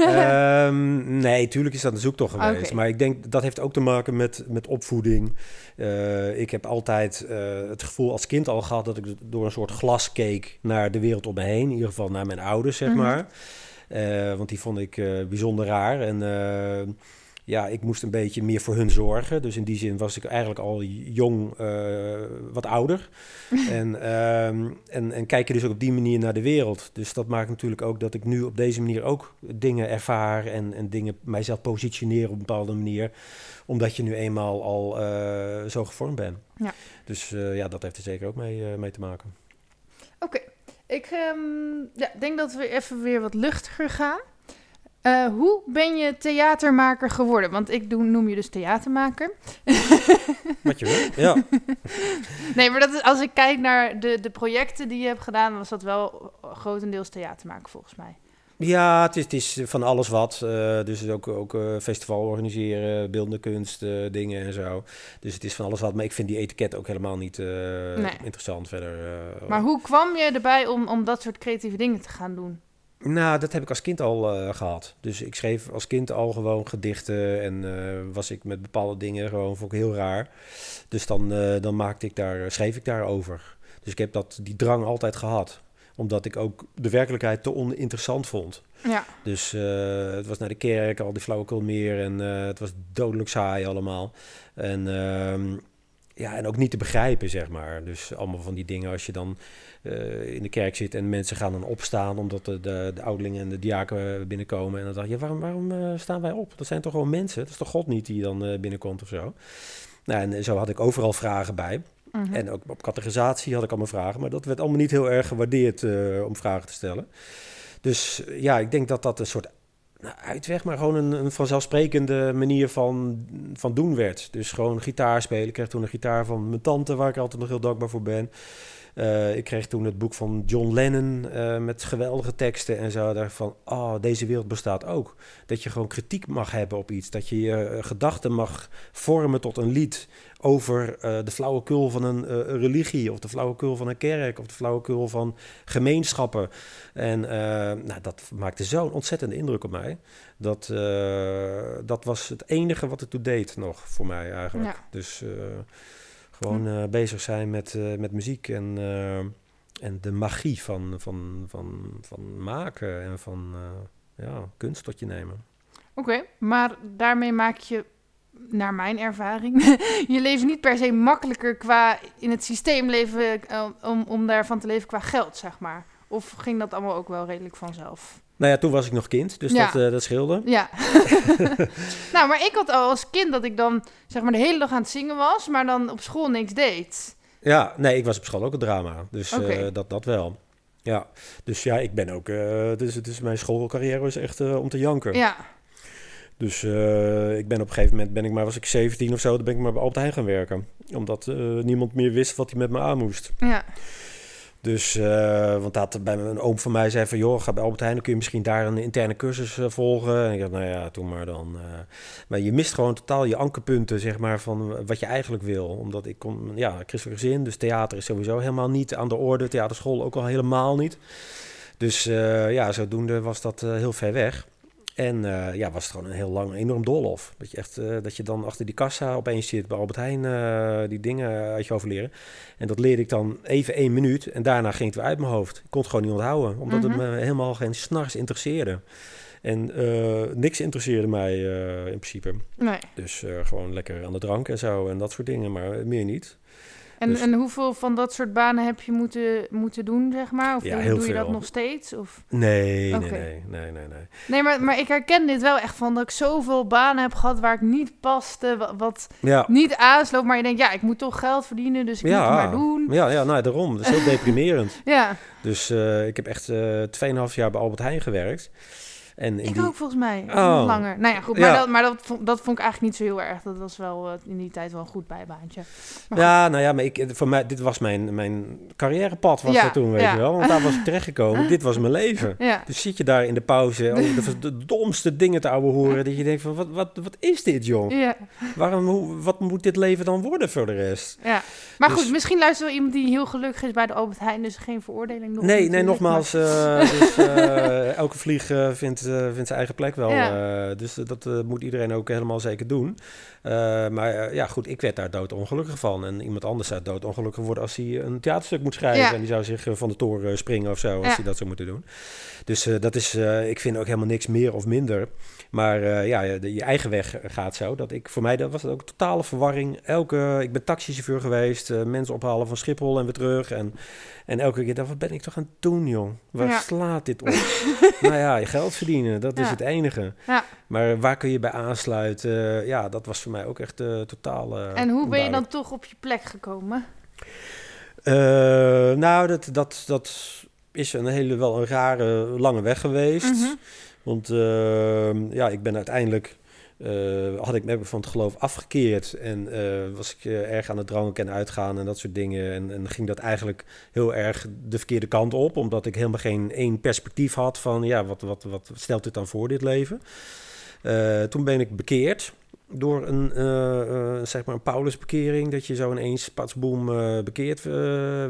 Ehm, nee, tuurlijk is dat een zoektocht geweest. Maar ik denk dat heeft ook te maken met, met opvoeding. Eh, ik heb altijd eh, het gevoel als kind al gehad dat ik door een soort glas keek naar de wereld om me heen. In ieder geval naar mijn ouders, zeg Mhm. maar. Eh, want die vond ik bijzonder raar. En ja, ik moest een beetje meer voor hun zorgen. Dus in die zin was ik eigenlijk al jong eh, wat ouder. en, ehm, en, en kijk je dus ook op die manier naar de wereld. Dus dat maakt natuurlijk ook dat ik nu op deze manier ook dingen ervaar en, en dingen mijzelf positioneer op een bepaalde manier. Omdat je nu eenmaal al eh, zo gevormd bent. Ja. Dus eh, ja, dat heeft er zeker ook mee, mee te maken. Oké, ik ehm, ja, denk dat we even weer wat luchtiger gaan. Eh, hoe ben je theatermaker geworden? Want ik doe, noem je dus theatermaker. Wat je wil, ja. Nee, maar dat is, als ik kijk naar de, de projecten die je hebt gedaan, was dat wel grotendeels theatermaken volgens mij. Ja, het is, het is van alles wat. Uh, dus ook, ook uh, festival organiseren, beeldende kunst, uh, dingen en zo. Dus het is van alles wat. Maar ik vind die etiket ook helemaal niet nee. interessant verder. maar hoe kwam je erbij om, om dat soort creatieve dingen te gaan doen? Nou, dat heb ik als kind al uh, gehad. Dus ik schreef als kind al gewoon gedichten en uh, was ik met bepaalde dingen gewoon vond ik heel raar. Dus dan, uh, dan maakte ik daar, schreef ik daarover. Dus ik heb dat, die drang altijd gehad. Omdat ik ook de werkelijkheid te oninteressant vond. Ja. Dus het was naar de kerk, al die flauwekul meer en het was dodelijk saai allemaal. En ehm, ja, en ook niet te begrijpen, zeg maar. Dus allemaal van die dingen als je dan uh, in de kerk zit en mensen gaan dan opstaan omdat de, de, de ouderlingen en de diaken binnenkomen. En dan dacht je, waarom, waarom uh, staan wij op? Dat zijn toch gewoon mensen? Dat is toch God niet die dan uh, binnenkomt of zo? Nou, en zo had ik overal vragen bij. -hmm. En ook op categorisatie had ik allemaal vragen, maar dat werd allemaal niet heel erg gewaardeerd om vragen te stellen. Dus ja, ik denk dat dat een soort nou, uitweg, maar gewoon een, een, vanzelfsprekende manier van, van doen werd. Dus gewoon gitaar spelen. Ik kreeg toen een gitaar van mijn tante, waar ik altijd nog heel dankbaar voor ben. Uh, ik kreeg toen het boek van John Lennon uh, met geweldige teksten en zo. Daarvan, oh, deze wereld bestaat ook. Dat je gewoon kritiek mag hebben op iets. Dat je je uh, gedachten mag vormen tot een lied over de flauwekul van een religie... of de flauwekul van een kerk of de flauwekul van gemeenschappen. En nou, dat maakte zo'n ontzettende indruk op mij. Dat, dat was het enige wat het toen deed nog voor mij eigenlijk. Ja. Dus... Gewoon uh, bezig zijn met, uh, met muziek en, uh, en de magie van, van, van, van maken en van ja, kunst tot je nemen. Oké, okay, maar daarmee maak je, naar mijn ervaring, je leven niet per se makkelijker qua in het systeem leven om, om daarvan te leven qua geld, zeg maar. Of ging dat allemaal ook wel redelijk vanzelf? Nou ja, toen was ik nog kind, dus Ja. dat, uh, dat scheelde. Ja. nou, maar ik had al als kind dat ik dan zeg maar de hele dag aan het zingen was, maar dan op school niks deed. Ja, nee, ik was op school ook een drama, dus eh, dat, dat wel. Ja, dus ja, ik ben ook, eh, dus, dus mijn schoolcarrière was echt om te janken. Ja. Dus ik ben op een gegeven moment, ben ik maar, was ik 17 of zo, dan ben ik maar bij Albert Heijn gaan werken. Omdat niemand meer wist wat hij met me aan moest. Ja. Dus, eh, want dat bij een oom van mij zei van, joh, ga bij Albert Heijn, dan kun je misschien daar een interne cursus eh, volgen. En ik dacht, nou ja, doe maar dan. eh. maar je mist gewoon totaal je ankerpunten, zeg maar, van wat je eigenlijk wil. Omdat ik kom, ja, christelijk gezin, dus theater is sowieso helemaal niet aan de orde. Theaterschool ook al helemaal niet. Dus ja, zodoende was dat heel ver weg. En eh, ja, was het gewoon een heel lang, enorm doolhof. Dat je echt, eh, dat je dan achter die kassa opeens zit bij Albert Heijn, eh, die dingen uit je hoofd leren. En dat leerde ik dan even één minuut en daarna ging het weer uit mijn hoofd. Ik kon het gewoon niet onthouden, omdat het Mhm. me helemaal geen s'nachts interesseerde. En niks interesseerde mij in principe. Nee. Dus gewoon lekker aan de drank en zo en dat soort dingen, maar meer niet. En, Dus- en hoeveel van dat soort banen heb je moeten, moeten doen, zeg maar? Of Ja, doe je dat nog steeds? Of... Nee, nee, nee, nee, nee, nee. Nee, maar, maar ik herken dit wel echt van dat ik zoveel banen heb gehad waar ik niet paste, wa- wat Ja, niet aansloot. Maar je denkt, ja, ik moet toch geld verdienen, dus ik moet het ja, maar doen. ja, ja, nou daarom. Dat is heel deprimerend. Ja, Dus eh, ik heb echt eh 2,5 jaar bij Albert Heijn gewerkt. En in ik die... ook volgens mij. Oh. Langer. Nou ja, goed. Maar, Ja. dat, maar dat, vond, dat vond ik eigenlijk niet zo heel erg. Dat was wel eh, in die tijd wel een goed bijbaantje. Maar Ja, nou ja, maar ik, voor mij, dit was mijn, mijn carrièrepad was Ja, dat toen, weet ja. je wel. Want daar was ik terechtgekomen. dit was mijn leven. Dus zit je daar in de pauze over de, domste dingen te ouwe horen. Dat je denkt van, wat, wat, wat is dit, ja, Waarom, hoe, wat moet dit leven dan worden voor de rest? ja. Maar Dus- goed, misschien luistert wel iemand die heel gelukkig is bij de Albert Heijn. Dus geen veroordeling nog. Nee, nee, nogmaals, eh, dus, eh, elke vlieg eh, vindt, eh, vindt zijn eigen plek wel. Ja. eh, dus dat eh, moet iedereen ook helemaal zeker doen. Maar ja, goed, ik werd daar doodongelukkig van. En iemand anders zou doodongelukkig worden als hij een theaterstuk moet schrijven. Ja. En die zou zich van de toren springen of zo, als hij dat zou moeten doen. Dus dat is, ik vind ook helemaal niks meer of minder. Maar eh, ja, de, je eigen weg gaat zo. Dat ik, voor mij dat was het ook totale verwarring. Elke, ik ben taxichauffeur geweest, eh, mensen ophalen van Schiphol en weer terug. En, en elke keer dacht wat ben ik toch aan het doen, jong? Waar Ja. slaat dit op? nou ja, je geld verdienen, dat is het enige. Ja. Maar waar kun je bij aansluiten? Eh, ja, dat was voor mij ook echt eh, totaal eh, En hoe ben je dan toch op je plek gekomen? Eh, nou, dat, dat, dat is een hele wel een rare lange weg geweest. Mhm. Want ehm, ja, ik ben uiteindelijk eh, had ik me van het geloof afgekeerd en eh, was ik uh, erg aan het dranken en uitgaan en dat soort dingen. En, en, ging dat eigenlijk heel erg de verkeerde kant op, omdat ik helemaal geen één perspectief had van, ja, wat, wat, wat stelt dit dan voor, dit leven? toen ben ik bekeerd door een, uh, uh, zeg maar een Paulusbekering, dat je zo ineens patsboom uh, bekeerd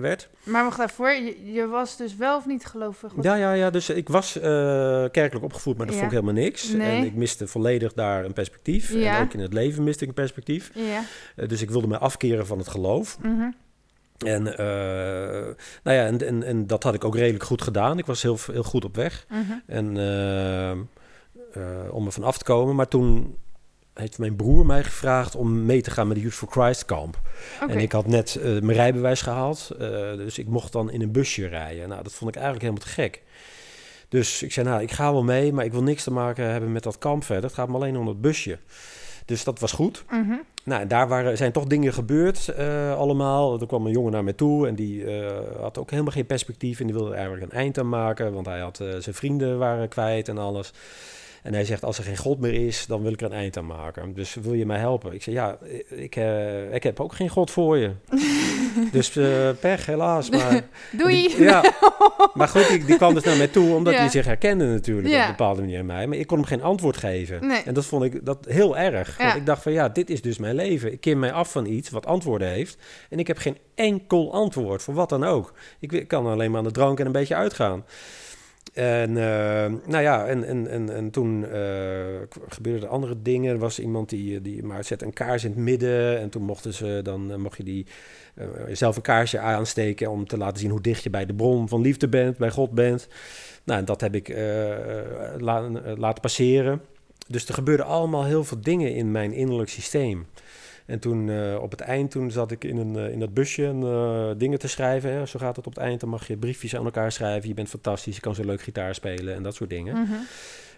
werd. Maar wacht even voor, je, je, was dus wel of niet gelovig? Ja, ja, ja, dus ik was kerkelijk opgevoed, maar dat ja. vond ik helemaal niks. Nee. En ik miste volledig daar een perspectief. Ja. En ook in het leven miste ik een perspectief. Ja. dus ik wilde me afkeren van het geloof. Mm -hmm. En, nou ja, en, en, en, dat had ik ook redelijk goed gedaan. Ik was heel, heel goed op weg. Mm -hmm. En om er van af te komen. Maar toen heeft mijn broer mij gevraagd om mee te gaan met de Youth for Christ kamp. Okay. En ik had net uh, mijn rijbewijs gehaald, uh, dus ik mocht dan in een busje rijden. Nou, dat vond ik eigenlijk helemaal te gek. Dus ik zei, nou, ik ga wel mee, maar ik wil niks te maken hebben met dat kamp verder. Het gaat me alleen om dat busje. Dus dat was goed. Mm -hmm. Nou, daar waren, zijn toch dingen gebeurd uh, allemaal. Er kwam een jongen naar mij toe en die had ook helemaal geen perspectief. En die wilde eigenlijk een eind aan maken, want hij had zijn vrienden waren kwijt en alles. En hij zegt, als er geen God meer is, dan wil ik er een eind aan maken. Dus wil je mij helpen? Ik zeg, ja, ik, uh, ik heb ook geen God voor je. dus uh, pech, helaas. Maar, Doei! Die, ja, maar goed, die, die kwam dus naar mij toe, omdat Ja. hij zich herkende natuurlijk Ja. op een bepaalde manier in mij. Maar ik kon hem geen antwoord geven. Nee. En dat vond ik dat heel erg. Want ik dacht van, ja, dit is dus mijn leven. Ik keer mij af van iets wat antwoorden heeft. En ik heb geen enkel antwoord, voor wat dan ook. Ik wi- kan alleen maar aan de drank en een beetje uitgaan. En eh, nou ja, en, en, en, en toen eh, gebeurden er andere dingen. Er was iemand die, die maar zette een kaars in het midden. En toen mochten ze, dan eh, mocht je die eh, zelf een kaarsje aansteken om te laten zien hoe dicht je bij de bron van liefde bent, bij God bent. Nou, dat heb ik eh, la- laten passeren. Dus er gebeurden allemaal heel veel dingen in mijn innerlijk systeem. En toen eh, op het eind, toen zat ik in, een, eh, in dat busje en, eh, dingen te schrijven. Hè. Zo gaat het op het eind, dan mag je briefjes aan elkaar schrijven. Je bent fantastisch, je kan zo leuk gitaar spelen en dat soort dingen. Mhm.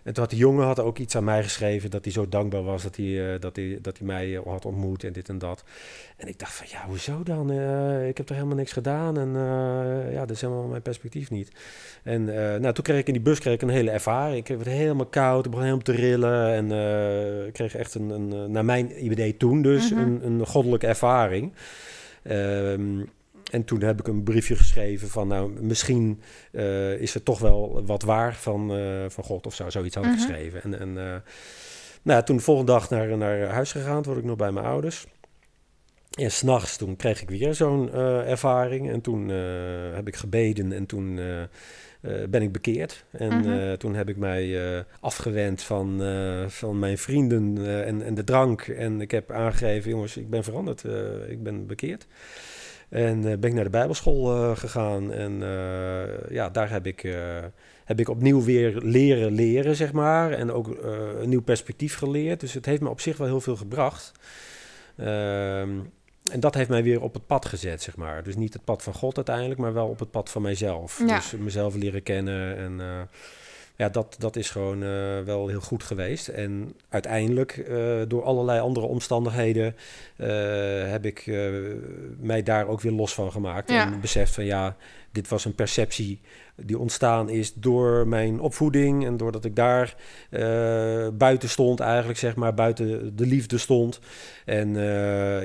En toen had die jongen had ook iets aan mij geschreven dat hij zo dankbaar was dat hij, eh, dat hij, dat hij mij eh, had ontmoet en dit en dat. En ik dacht van ja, hoezo dan? Eh, ik heb toch helemaal niks gedaan en ja, dat is helemaal mijn perspectief niet. En nou, toen kreeg ik in die bus kreeg ik een hele ervaring. Ik werd helemaal koud, ik begon helemaal te rillen en ik kreeg echt een, een, naar mijn idee toen dus, Mhm. een, een goddelijke ervaring. Ehm, en toen heb ik een briefje geschreven van, nou, misschien eh, is er toch wel wat waar van, eh, van God of zo. Zoiets had ik Mhm. geschreven. En, en eh, nou, toen de volgende dag naar, naar huis gegaan, toen word ik nog bij mijn ouders. En s'nachts, toen kreeg ik weer zo'n ervaring. En toen heb ik gebeden en toen ben ik bekeerd. En Mhm. toen heb ik mij afgewend van, van mijn vrienden en, en de drank. En ik heb aangegeven, jongens, ik ben veranderd. ik ben bekeerd. En eh, ben ik naar de Bijbelschool eh, gegaan. En eh, ja, daar heb ik, heb ik opnieuw weer leren leren, zeg maar. En ook een nieuw perspectief geleerd. Dus het heeft me op zich wel heel veel gebracht. Ehm, en dat heeft mij weer op het pad gezet, zeg maar. Dus niet het pad van God uiteindelijk, maar wel op het pad van mijzelf. Ja. Dus mezelf leren kennen en... ja, dat, dat is gewoon eh, wel heel goed geweest. En uiteindelijk, eh, door allerlei andere omstandigheden, eh, heb ik mij daar ook weer los van gemaakt. Ja. En beseft van ja, dit was een perceptie die ontstaan is door mijn opvoeding. En doordat ik daar buiten stond, eigenlijk zeg maar, buiten de liefde stond. En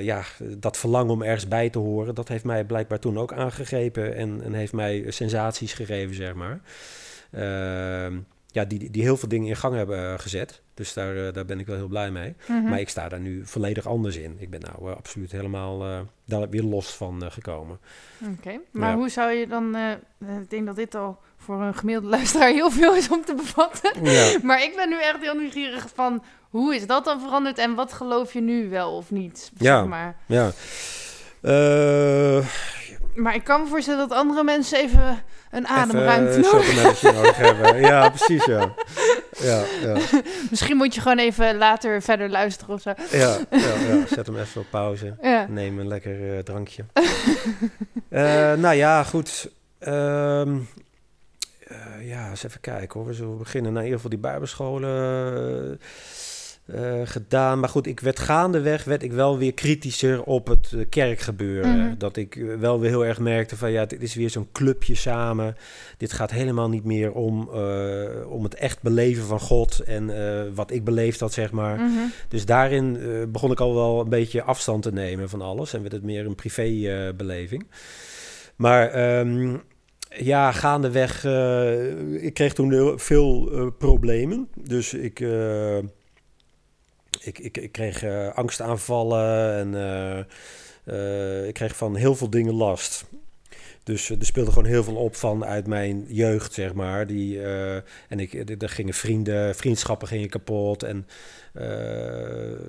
ja, dat verlangen om ergens bij te horen, dat heeft mij blijkbaar toen ook aangegrepen. En, en heeft mij sensaties gegeven, zeg maar. Ehm, ja, die, die heel veel dingen in gang hebben eh, gezet. Dus daar, eh, daar ben ik wel heel blij mee. Mhm. Maar ik sta daar nu volledig anders in. Ik ben nou eh, absoluut helemaal daar weer los van gekomen. Oké, maar Ja. hoe zou je dan... ik denk dat dit al voor een gemiddelde luisteraar heel veel is om te bevatten. Ja, Maar ik ben nu echt heel nieuwsgierig van... Hoe is dat dan veranderd en wat geloof je nu wel of niet? Ja. Zeg maar. ja. Maar ik kan me voorstellen dat andere mensen even een ademruimte even, eh, nodig hebben. Ja, precies, ja. Ja, ja, Misschien moet je gewoon even later verder luisteren of zo. ja, ja, ja. Zet hem even op pauze. Neem een lekker eh, drankje. Eh, nou ja, goed. Ehm, eh, ja, eens even kijken hoor. We zullen beginnen. Nou, in ieder geval die bijbelscholen. Eh, gedaan. Maar goed, ik werd gaandeweg werd ik wel weer kritischer op het uh, kerkgebeuren. Mhm. Dat ik eh, wel weer heel erg merkte van ja, dit is weer zo'n clubje samen. Dit gaat helemaal niet meer om, om het echt beleven van God en wat ik beleefd had, zeg maar. Mhm. Dus daarin begon ik al wel een beetje afstand te nemen van alles en werd het meer een privébeleving. maar um, ja, gaandeweg, ik kreeg toen veel problemen. Dus ik ik, ik, ik kreeg uh, angstaanvallen en uh, ik kreeg van heel veel dingen last. Dus er speelde gewoon heel veel op van uit mijn jeugd, zeg maar. Die, en ik, er gingen vrienden, vriendschappen gingen kapot en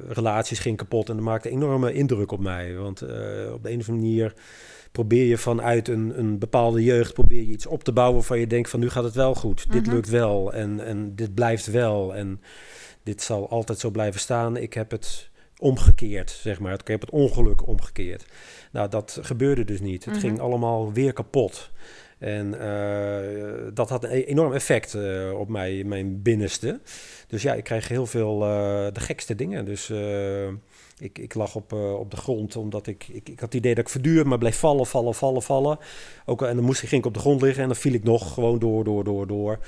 relaties gingen kapot. En dat maakte een enorme indruk op mij. Want op de een of andere manier probeer je vanuit een, een bepaalde jeugd probeer je iets op te bouwen van je denkt van nu gaat het wel goed. Dit Mhm. lukt wel en, en dit blijft wel. En dit zal altijd zo blijven staan. Ik heb het omgekeerd, zeg maar. Ik heb het ongeluk omgekeerd. Nou, dat gebeurde dus niet. Het Mhm. ging allemaal weer kapot. En eh, dat had een e- enorm effect eh, op mij, mijn binnenste. Dus ja, ik kreeg heel veel eh, de gekste dingen. Dus ik, ik lag op, eh, op de grond omdat ik, ik... Ik had het idee dat ik verduur, maar bleef vallen, vallen, vallen, vallen. Ook, en dan moest, ging ik op de grond liggen en dan viel ik nog gewoon door, door, door, door.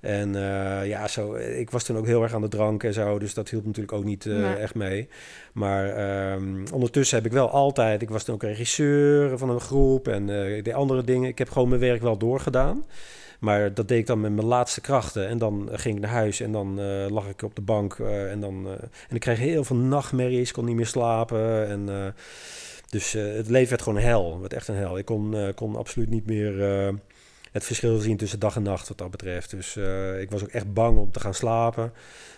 En eh, ja, zo, ik was toen ook heel erg aan de drank en zo, dus dat hielp natuurlijk ook niet eh, Nee. echt mee. Maar ehm, ondertussen heb ik wel altijd, ik was toen ook regisseur van een groep en eh, ik deed andere dingen. Ik heb gewoon mijn werk wel doorgedaan. Maar dat deed ik dan met mijn laatste krachten. En dan ging ik naar huis en dan eh, lag ik op de bank. eh, en, dan, eh, en ik kreeg heel veel nachtmerries, kon niet meer slapen. En, dus het leven werd gewoon hel. Werd echt een hel. Ik kon, kon absoluut niet meer het verschil zien tussen dag en nacht wat dat betreft. Dus ik was ook echt bang om te gaan slapen.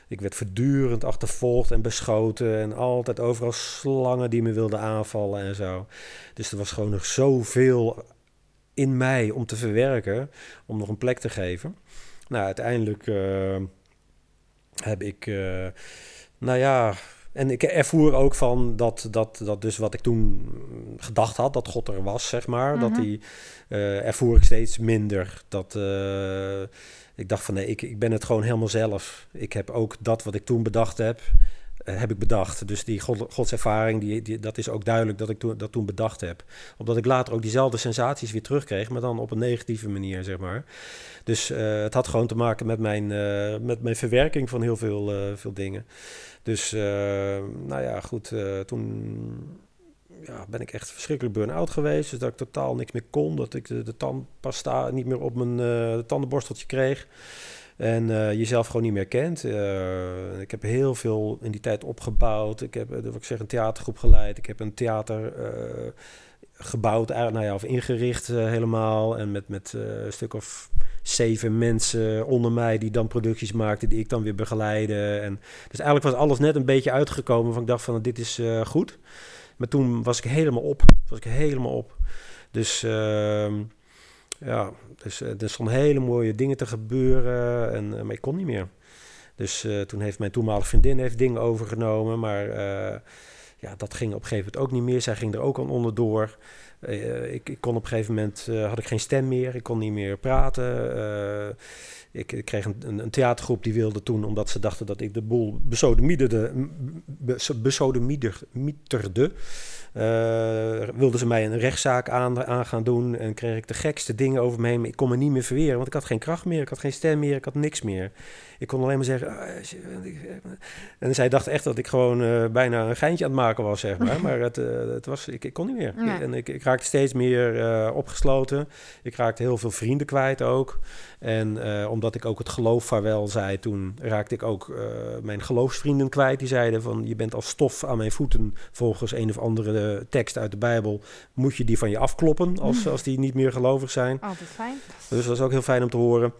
Ik werd voortdurend achtervolgd en beschoten. En altijd overal slangen die me wilden aanvallen en zo. Dus er was gewoon nog zoveel in mij om te verwerken. Om nog een plek te geven. Nou, uiteindelijk eh, heb ik... eh, nou ja... En ik ervoer ook van dat, dat, dat dus wat ik toen gedacht had, dat God er was, zeg maar. Dat Mhm. die eh, ervoer ik steeds minder. Dat ik dacht van nee, ik, ik ben het gewoon helemaal zelf. Ik heb ook dat wat ik toen bedacht heb, heb ik bedacht. Dus die God, godservaring, die, dat is ook duidelijk dat ik toen, dat toen bedacht heb. Omdat ik later ook diezelfde sensaties weer terugkreeg, maar dan op een negatieve manier, zeg maar. Dus eh, het had gewoon te maken met mijn, eh, met mijn verwerking van heel veel, eh, veel dingen. Dus, eh, nou ja, goed, eh, toen ja, ben ik echt verschrikkelijk burn-out geweest. Dus dat ik totaal niks meer kon. Dat ik de, de tandpasta niet meer op mijn eh, tandenborsteltje kreeg. En eh, jezelf gewoon niet meer kent. Eh, ik heb heel veel in die tijd opgebouwd. Ik heb, eh, wat ik zeg, een theatergroep geleid. Ik heb een theater gebouwd, nou ja, of ingericht helemaal. En met, met een stuk of zeven mensen onder mij die dan producties maakten, die ik dan weer begeleide. En, dus eigenlijk was alles net een beetje uitgekomen van ik dacht van dit is goed. Maar toen was ik helemaal op. Was ik helemaal op. Dus ehm, ja, dus, eh, er stonden hele mooie dingen te gebeuren. En, eh, maar ik kon niet meer. Dus eh, toen heeft mijn toenmalige vriendin heeft dingen overgenomen. Maar ja, dat ging op een gegeven moment ook niet meer. Zij ging er ook aan onderdoor. Ik, ik kon op een gegeven moment, had ik geen stem meer. Ik kon niet meer praten. Ik, ik kreeg een, een, theatergroep die wilde toen, omdat ze dachten dat ik de boel besodemieterde, be- besodemieterde, wilden ze mij een rechtszaak aan, aan gaan doen en kreeg ik de gekste dingen over me heen. Ik kon me niet meer verweren, want ik had geen kracht meer, ik had geen stem meer, ik had niks meer. Ik kon alleen maar zeggen... "Ah, En zij dacht echt dat ik gewoon eh, bijna een geintje aan het maken was, zeg maar. Maar het, eh, het was, ik, ik kon niet meer. En ik, ik raakte steeds meer eh, opgesloten. Ik raakte heel veel vrienden kwijt ook. En eh, omdat ik ook het geloof vaarwel zei toen, raakte ik ook eh, mijn geloofsvrienden kwijt. Die zeiden van, je bent als stof aan mijn voeten. Volgens een of andere tekst uit de Bijbel moet je die van je afkloppen als, als die niet meer gelovig zijn. Altijd fijn. Dus dat was ook heel fijn om te horen.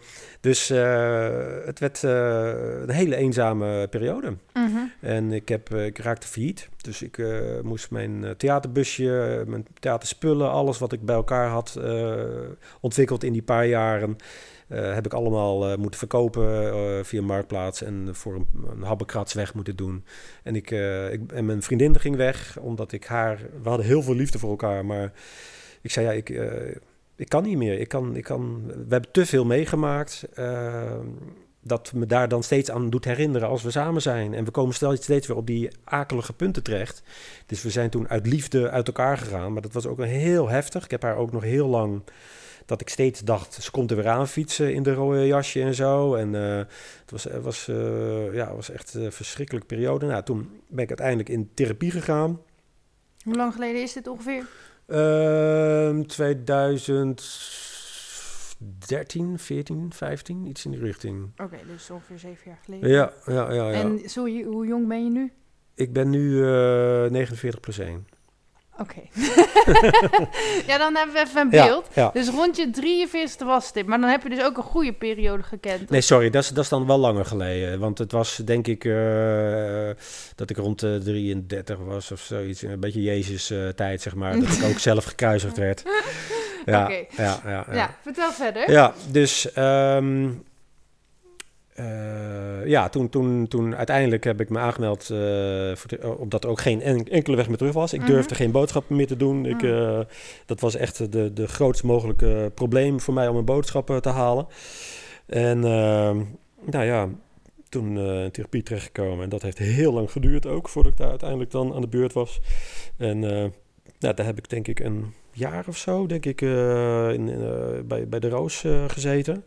Dus eh, het werd eh, een hele eenzame periode. Mhm. En ik, heb, eh, ik raakte failliet. Dus ik moest mijn theaterbusje, mijn theaterspullen, alles wat ik bij elkaar had ontwikkeld in die paar jaren, heb ik allemaal moeten verkopen eh, via Marktplaats en voor een, een habbekrats weg moeten doen. En, ik, ik, en mijn vriendin ging weg, omdat ik haar... We hadden heel veel liefde voor elkaar, maar ik zei ja, ik... eh, ik kan niet meer. Ik kan, ik kan, we hebben te veel meegemaakt. Uh, dat me daar dan steeds aan doet herinneren als we samen zijn. En we komen steeds, weer op die akelige punten terecht. Dus we zijn toen uit liefde uit elkaar gegaan. Maar dat was ook wel heel heftig. Ik heb haar ook nog heel lang dat ik steeds dacht, ze komt er weer aan fietsen in de rode jasje en zo. En uh, het was, was, uh, ja, was echt een verschrikkelijke periode. Nou, toen ben ik uiteindelijk in therapie gegaan. Hoe lang geleden is dit ongeveer? Uh, 2013, 14, 15, iets in die richting. Oké, okay, dus ongeveer zeven jaar geleden. Ja, ja, ja. ja. En zo, hoe jong ben je nu? Ik ben nu 49 plus 1. Oké. ja, dan hebben we even een beeld. Dus rond je 43 was dit. Maar dan heb je dus ook een goede periode gekend. Nee, sorry, dat is, dat is dan wel langer geleden. Want het was denk ik uh, dat ik rond de 33 was of zoiets. Een beetje Jezus-tijd, zeg maar. Dat ik ook zelf gekruisigd werd. Ja, okay. ja, ja, ja, ja. vertel verder. Ja, dus... Um, uh, ja, toen, toen, toen uiteindelijk heb ik me aangemeld uh, voor omdat er ook geen enkele weg meer terug was. Ik mhm. durfde geen boodschappen meer te doen. Ik, uh, dat was echt de, de grootst mogelijke probleem voor mij om mijn boodschappen te halen. En nou ja, toen in therapie terechtgekomen. En dat heeft heel lang geduurd ook, voordat ik daar uiteindelijk dan aan de beurt was. En nou, daar heb ik denk ik een jaar of zo, denk ik, in, bij, bij de Roos gezeten.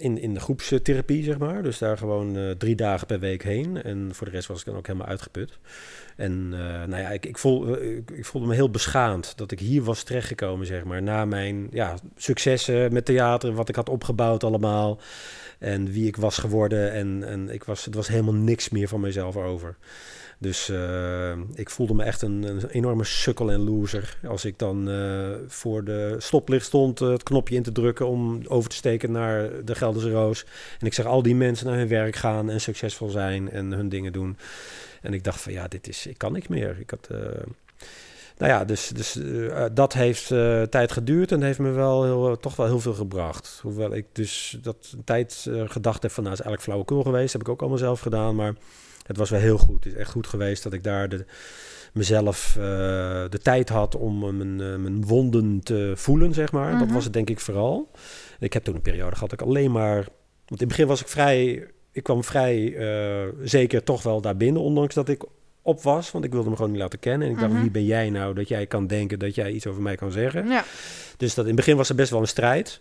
In, in de groepstherapie, zeg maar. Dus daar gewoon uh, drie dagen per week heen. En voor de rest was ik dan ook helemaal uitgeput. En uh, nou ja, ik, ik, voel, ik, ik, voelde me heel beschaamd dat ik hier was terechtgekomen, zeg maar. Na mijn ja, successen met theater, wat ik had opgebouwd allemaal. En wie ik was geworden. En, en ik was, het was helemaal niks meer van mezelf over. Dus uh, ik voelde me echt een, enorme sukkel en loser. Als ik dan uh, voor de stoplicht stond, uh, het knopje in te drukken om over te steken naar de Gelderse Roos. En ik zag al die mensen naar hun werk gaan en succesvol zijn en hun dingen doen. En ik dacht van ja, dit is, ik kan niks meer. Ik had, nou ja, dus, dus dat heeft tijd geduurd en heeft me wel heel, toch wel heel veel gebracht. Hoewel ik dus dat tijd gedacht heb van nou is eigenlijk flauwekul geweest. heb ik ook allemaal zelf gedaan, maar het was wel heel goed. Het is echt goed geweest dat ik daar de, mezelf uh, de tijd had om mijn, uh, mijn wonden te voelen, zeg maar. Dat mhm. was het denk ik vooral. Ik heb toen een periode gehad dat ik alleen maar... Want in het begin was ik vrij... Ik kwam vrij uh, zeker toch wel daar binnen, ondanks dat ik op was. Want ik wilde me gewoon niet laten kennen. En ik dacht, mhm. wie ben jij nou dat jij kan denken dat jij iets over mij kan zeggen? Ja. Dus dat in het begin was er best wel een strijd.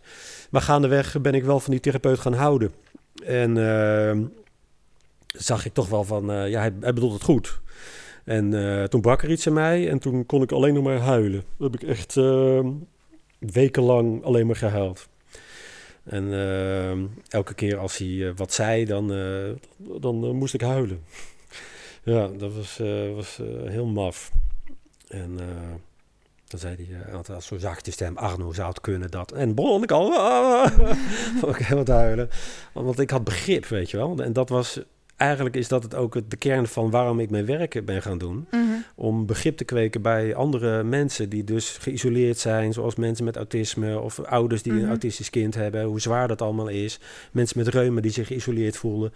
Maar gaandeweg ben ik wel van die therapeut gaan houden. En ehm, zag ik toch wel van, uh, ja, hij, hij, bedoelt het goed. En uh, toen brak er iets in mij en toen kon ik alleen nog maar huilen. Dan heb ik echt uh, wekenlang alleen maar gehuild. En elke keer als hij wat zei, dan, dan moest ik huilen. ja, dat was, was heel maf. En dan zei hij altijd zo zachtje stem, Arno zou het kunnen dat. En begon ik al, ook helemaal huilen. Want ik had begrip, weet je wel. En dat was eigenlijk is dat het ook de kern van waarom ik mijn werk ben gaan doen. Mhm. Om begrip te kweken bij andere mensen die dus geïsoleerd zijn, zoals mensen met autisme of ouders die een mhm. autistisch kind hebben, hoe zwaar dat allemaal is. Mensen met reuma die zich geïsoleerd voelen.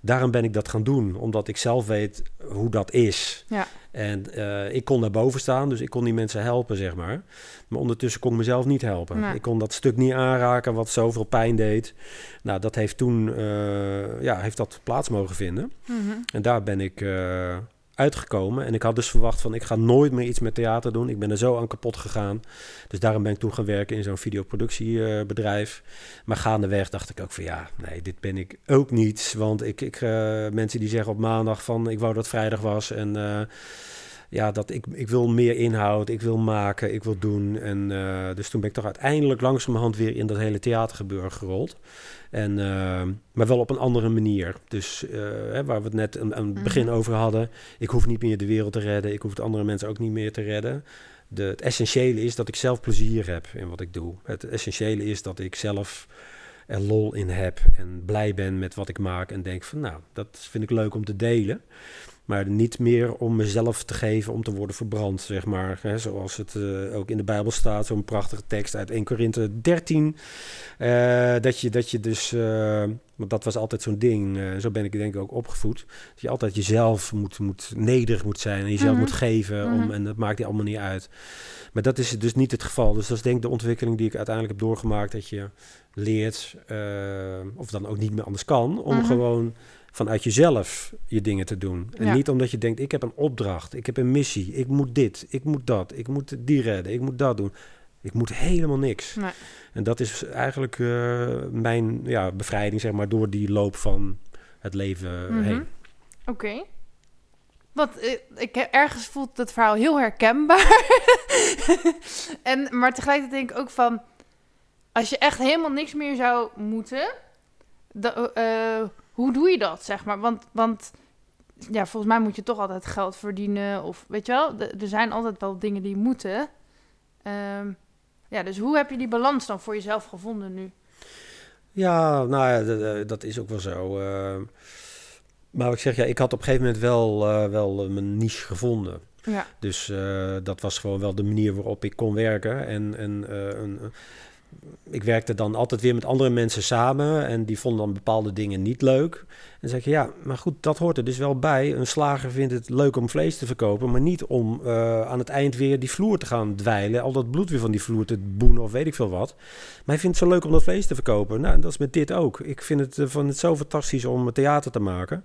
Daarom ben ik dat gaan doen, omdat ik zelf weet hoe dat is. Ja. En uh, ik kon daar boven staan, dus ik kon die mensen helpen, zeg maar. Maar ondertussen kon ik mezelf niet helpen. Ik kon dat stuk niet aanraken wat zoveel pijn deed. Nou, dat heeft toen uh, ja, heeft dat plaats mogen vinden. Mm -hmm. En daar ben ik uh, uitgekomen. En ik had dus verwacht van ik ga nooit meer iets met theater doen. Ik ben er zo aan kapot gegaan. Dus daarom ben ik toen gaan werken in zo'n videoproductiebedrijf. maar gaandeweg dacht ik ook van ja, nee, dit ben ik ook niet. Want ik, ik uh, mensen die zeggen op maandag van ik wou dat vrijdag was. En uh, ja, dat ik, ik wil meer inhoud, ik wil maken, ik wil doen. En uh, dus toen ben ik toch uiteindelijk langzamerhand weer in dat hele theatergebeuren gerold. En, uh, maar wel op een andere manier. Dus uh, hè, waar we het net aan, aan het begin mhm. over hadden. Ik hoef niet meer de wereld te redden. Ik hoef de andere mensen ook niet meer te redden. De, het essentiële is dat ik zelf plezier heb in wat ik doe. Het essentiële is dat ik zelf er lol in heb. En blij ben met wat ik maak. En denk van nou, dat vind ik leuk om te delen. Maar niet meer om mezelf te geven om te worden verbrand, zeg maar. Zoals het eh, ook in de Bijbel staat, zo'n prachtige tekst uit 1 Korinthe 13. eh, dat, je, dat je dus, eh, want dat was altijd zo'n ding, zo ben ik denk ik ook opgevoed. Dat je altijd jezelf moet, moet nederig moet zijn en jezelf Mhm. moet geven. Om, Mhm. en dat maakt die allemaal niet uit. Maar dat is dus niet het geval. Dus dat is denk ik de ontwikkeling die ik uiteindelijk heb doorgemaakt. Dat je leert, of dan ook niet meer anders kan, om Mhm. gewoon vanuit jezelf je dingen te doen. En Ja. niet omdat je denkt, ik heb een opdracht, ik heb een missie, ik moet dit, ik moet dat, ik moet die redden, ik moet dat doen. Ik moet helemaal niks. Nee. En dat is eigenlijk eh, mijn ja, bevrijding, zeg maar, door die loop van het leven Mhm. heen. Oké. Want eh, ik heb ergens voelt het verhaal heel herkenbaar. en, maar tegelijkertijd denk ik ook van... Als je echt helemaal niks meer zou moeten... da- eh, hoe doe je dat, zeg maar? Want, want ja, volgens mij moet je toch altijd geld verdienen. Of weet je wel, er zijn altijd wel dingen die moeten. Ehm, ja, dus hoe heb je die balans dan voor jezelf gevonden nu? Ja, nou ja, dat is ook wel zo. eh. maar ik zeg, ja, ik had op een gegeven moment wel, eh, wel eh, mijn niche gevonden. Ja, Dus eh, dat was gewoon wel de manier waarop ik kon werken. En, en een, ik werkte dan altijd weer met andere mensen samen. En die vonden dan bepaalde dingen niet leuk. En zeg ik, ja, maar goed, dat hoort er dus wel bij. Een slager vindt het leuk om vlees te verkopen. Maar niet om eh, aan het eind weer die vloer te gaan dweilen. Al dat bloed weer van die vloer te boenen of weet ik veel wat. Maar hij vindt het zo leuk om dat vlees te verkopen. Nou, dat is met dit ook. Ik vind het, eh, van het zo fantastisch om theater te maken.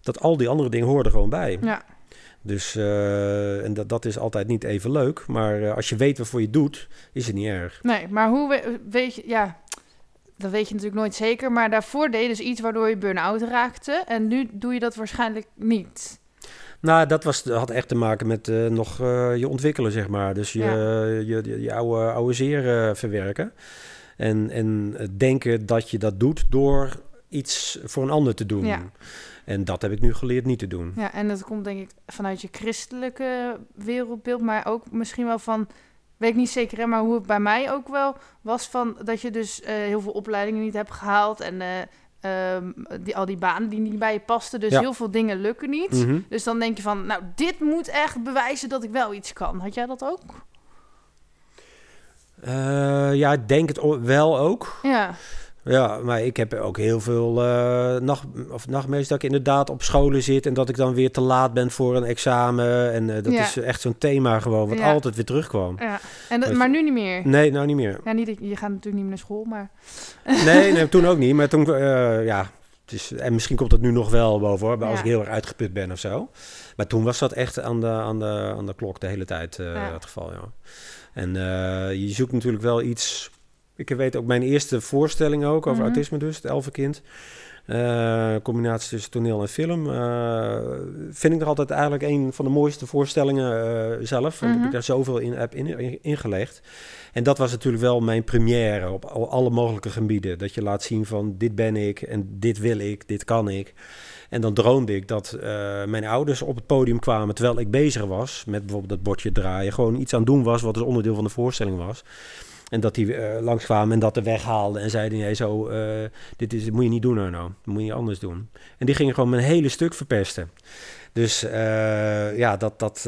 Dat al die andere dingen er gewoon bij. ja, Dus eh, en dat, dat is altijd niet even leuk. Maar eh, als je weet waarvoor je doet, is het niet erg. Nee, maar hoe we- weet je, ja, dat weet je natuurlijk nooit zeker. Maar daarvoor deed je dus iets waardoor je burn-out raakte. En nu doe je dat waarschijnlijk niet. Nou, dat was, had echt te maken met eh, nog je ontwikkelen, zeg maar. Dus je, Ja. je, je, je oude, oude zeer verwerken. En, en het denken dat je dat doet door iets voor een ander te doen. Ja. En dat heb ik nu geleerd niet te doen. Ja, en dat komt denk ik vanuit je christelijke wereldbeeld. Maar ook misschien wel van, weet ik niet zeker, hè, maar hoe het bij mij ook wel was van dat je dus eh, heel veel opleidingen niet hebt gehaald. En eh, ehm, die, al die banen die niet bij je pasten. Dus Ja. heel veel dingen lukken niet. Mhm. Dus dan denk je van, nou, dit moet echt bewijzen dat ik wel iets kan. Had jij dat ook? Eh, ja, ik denk het wel ook. Ja, Ja, maar ik heb ook heel veel eh, nacht, of nachtmerries dat ik inderdaad op scholen zit en dat ik dan weer te laat ben voor een examen. En eh, dat Ja. is echt zo'n thema gewoon, wat Ja. altijd weer terugkwam. ja. En dat, maar nu niet meer. Nee, nou niet meer. Ja, niet, je gaat natuurlijk niet meer naar school, maar... Nee, nee toen ook niet. Maar toen, eh, ja, het is, en misschien komt dat nu nog wel boven hoor, als Ja. ik heel erg uitgeput ben of zo. Maar toen was dat echt aan de, aan de, aan de klok de hele tijd Ja. het geval, ja. En je zoekt natuurlijk wel iets... Ik weet ook mijn eerste voorstelling ook over Mhm. autisme dus, het elfenkind. Eh combinatie tussen toneel en film. eh, vind ik er altijd eigenlijk een van de mooiste voorstellingen eh, zelf. Want Mhm. ik daar zoveel in heb in, in- ingelegd. En dat was natuurlijk wel mijn première op al- alle mogelijke gebieden. Dat je laat zien van dit ben ik en dit wil ik, dit kan ik. En dan droomde ik dat mijn ouders op het podium kwamen terwijl ik bezig was met bijvoorbeeld dat bordje draaien. Gewoon iets aan doen was wat dus onderdeel van de voorstelling was. En dat die langskwamen en dat er weghaalden en zeiden: nee, zo, eh, dit, is, moet je niet doen, Arno. Dat moet je anders doen. En die gingen gewoon mijn hele stuk verpesten. Dus eh, ja, dat. dat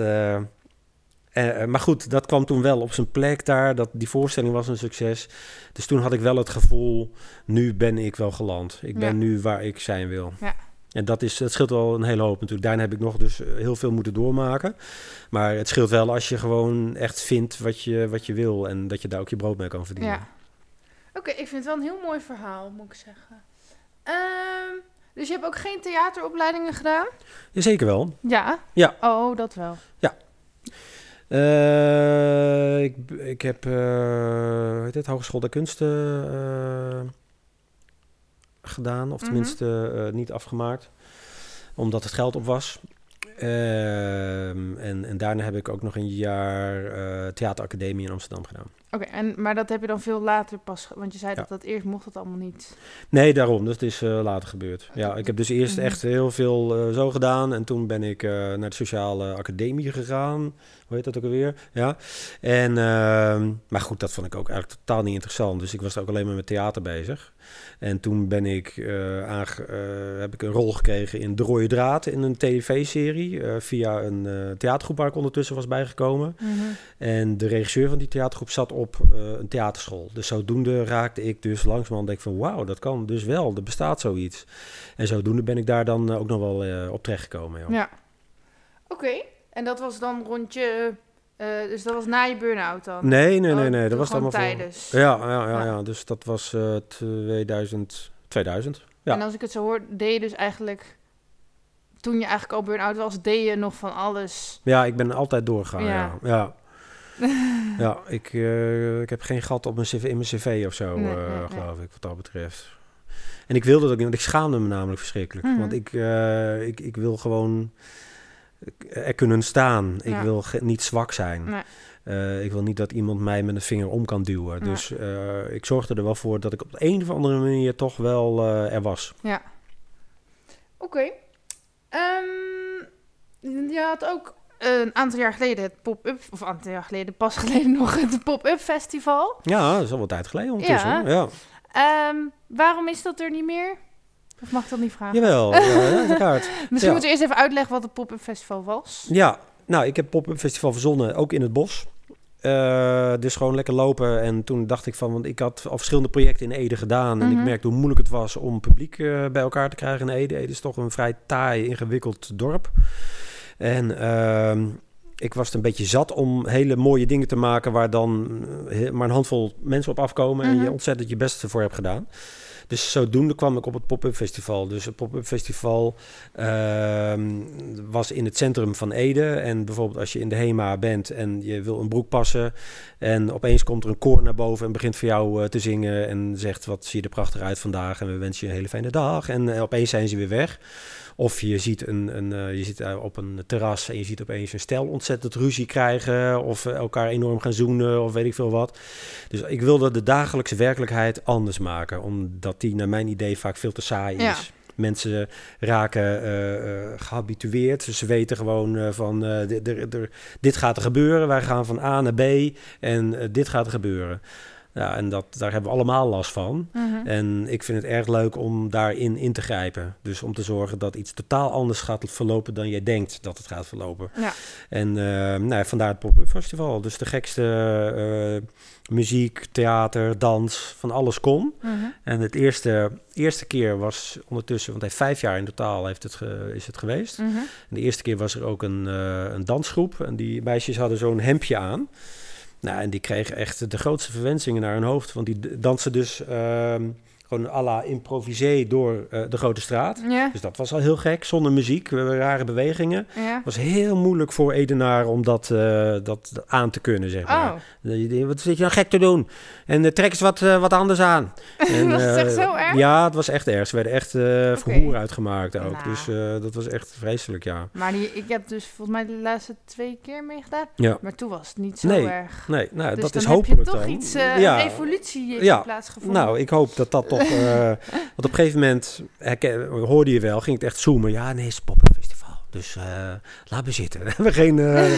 maar goed, dat kwam toen wel op zijn plek daar. Dat, die voorstelling was een succes. Dus toen had ik wel het gevoel: nu ben ik wel geland. Ik ben Ja. nu waar ik zijn wil. Ja. En dat, is, dat scheelt wel een hele hoop natuurlijk. Daarna heb ik nog dus eh, heel veel moeten doormaken. Maar het scheelt wel als je gewoon echt vindt wat je, wat je wil. En dat je daar ook je brood mee kan verdienen. Ja. Oké, ik vind het wel een heel mooi verhaal, moet ik zeggen. Ehm, dus je hebt ook geen theateropleidingen gedaan? Jazeker wel. Ja? Ja. Oh, dat wel. Eh, ik, ik heb uh, heet het, Hogeschool der Kunsten eh, gedaan. Of Mhm. tenminste eh, niet afgemaakt. Omdat het geld op was. Ehm, en, en daarna heb ik ook nog een jaar eh, theateracademie in Amsterdam gedaan. Oké, en maar dat heb je dan veel later pas... Want je zei Ja. dat dat eerst mocht het allemaal niet. Nee, daarom. Het is eh, later gebeurd. Ja, ik heb dus eerst Mhm. echt heel veel zo gedaan. En toen ben ik naar de sociale academie gegaan. Hoe hoe heet dat ook alweer? Ja. En, ehm, maar goed, dat vond ik ook eigenlijk totaal niet interessant. Dus ik was ook alleen maar met theater bezig. En toen ben ik, uh, aange, uh, heb ik een rol gekregen in De Rode Draad in een tv-serie. Uh, via een theatergroep waar ik ondertussen was bijgekomen. Mhm. En de regisseur van die theatergroep zat op een theaterschool. Dus zodoende raakte ik dus langzamerhand denk van wauw, dat kan dus wel. Er bestaat zoiets. En zodoende ben ik daar dan ook nog wel op terechtgekomen. Ja. ja. Oké, en dat was dan rondje uh, dus dat was na je burn-out dan? Nee, nee, nee, nee. dat was allemaal tijdens. Voor... Ja, ja, ja, ja, dus dat was uh, 2000. 2000. Ja. En als ik het zo hoor, deed je dus eigenlijk toen je eigenlijk al burn-out was, deed je nog van alles. Ja, ik ben altijd doorgegaan. Ja, ja. ja. ik, uh, ik heb geen gat op mijn CV, in mijn cv of zo, nee, nee, geloof ik, wat dat betreft. En ik wilde dat ook niet, want ik schaamde me namelijk verschrikkelijk. Mhm. Want ik, ik, ik wil gewoon er kunnen staan. Ik Ja. wil niet zwak zijn. Nee. Eh, ik wil niet dat iemand mij met een vinger om kan duwen. Ja. Dus eh, ik zorgde er wel voor dat ik op de een of andere manier toch wel eh, er was. Oké. Ehm, je had ook een aantal jaar geleden het pop-up, of een aantal jaar geleden, pas geleden nog het pop-up festival. Ja, dat is al wat tijd geleden ondertussen. Ja. ja. Ehm, waarom is dat er niet meer? Of mag ik dat niet vragen? Jawel, ja. Misschien moeten we eerst even uitleggen wat het pop-up festival was. Ja, nou, ik heb Pop-Up Festival verzonnen, ook in het bos. Eh, dus gewoon lekker lopen. En toen dacht ik van, want ik had al verschillende projecten in Ede gedaan. En Mhm. ik merkte hoe moeilijk het was om publiek eh, bij elkaar te krijgen in Ede. Ede is toch een vrij taai, ingewikkeld dorp. En ehm, ik was het een beetje zat om hele mooie dingen te maken... waar dan eh, maar een handvol mensen op afkomen... en Mhm. je ontzettend je best ervoor hebt gedaan. Dus zodoende kwam ik op het Pop-Up Festival. Dus het Pop-Up Festival ehm, was in het centrum van Ede. En bijvoorbeeld als je in de HEMA bent en je wil een broek passen... en opeens komt er een koor naar boven en begint voor jou eh, te zingen... en zegt wat zie je er prachtig uit vandaag en we wensen je een hele fijne dag. En eh, opeens zijn ze weer weg. Of je ziet, een, een, eh, je zit op een terras en je ziet opeens een stel ontzettend ruzie krijgen... of eh, elkaar enorm gaan zoenen of weet ik veel wat. Dus ik wilde de dagelijkse werkelijkheid anders maken... omdat die naar mijn idee vaak veel te saai Ja. is. Mensen raken eh, gehabitueerd. Dus ze weten gewoon van dit- gaat er gebeuren. Wij gaan van A naar B en dit gaat er gebeuren. Ja, en dat, daar hebben we allemaal last van. Mhm. En ik vind het erg leuk om daarin in te grijpen. Dus om te zorgen dat iets totaal anders gaat verlopen dan jij denkt dat het gaat verlopen. Ja. En eh, nou, ja, vandaar het Pop-Up Festival. Dus de gekste eh, muziek, theater, dans, van alles kon. Mhm. En het eerste, eerste keer was ondertussen, want hij heeft vijf jaar in totaal heeft het ge- is het geweest. Mhm. En de eerste keer was er ook een, eh, een dansgroep. En die meisjes hadden zo'n hemdje aan. Nou, en die kregen echt de grootste verwensingen naar hun hoofd. Want die dansen dus ehm, gewoon à la improvisé door eh, de grote straat. Ja. Dus dat was al heel gek, zonder muziek, rare bewegingen. Ja. Het was heel moeilijk voor Edenaar om dat, eh, dat aan te kunnen, zeg maar. Oh, Wat zit je nou gek te doen? En eh, trek eens wat, wat anders aan. En, Was het echt zo erg? Ja, het was echt erg. Ze werden echt verhoer uitgemaakt ook. Nou. Dus dat was echt vreselijk, ja. maar die, ik heb dus volgens mij de laatste twee keer meegedaan. Ja. Maar toen was het niet zo Nee, erg. Nee, nou, Dus dat dan is heb hopelijk je toch dan. iets, ja. evolutie heeft Ja. plaatsgevonden. Nou, ik hoop dat dat toch... eh, want op een gegeven moment, hoorde je wel, ging het echt zoomen. Ja, nee, het is pop-up festival. Dus eh laat me zitten. We hebben geen... eh,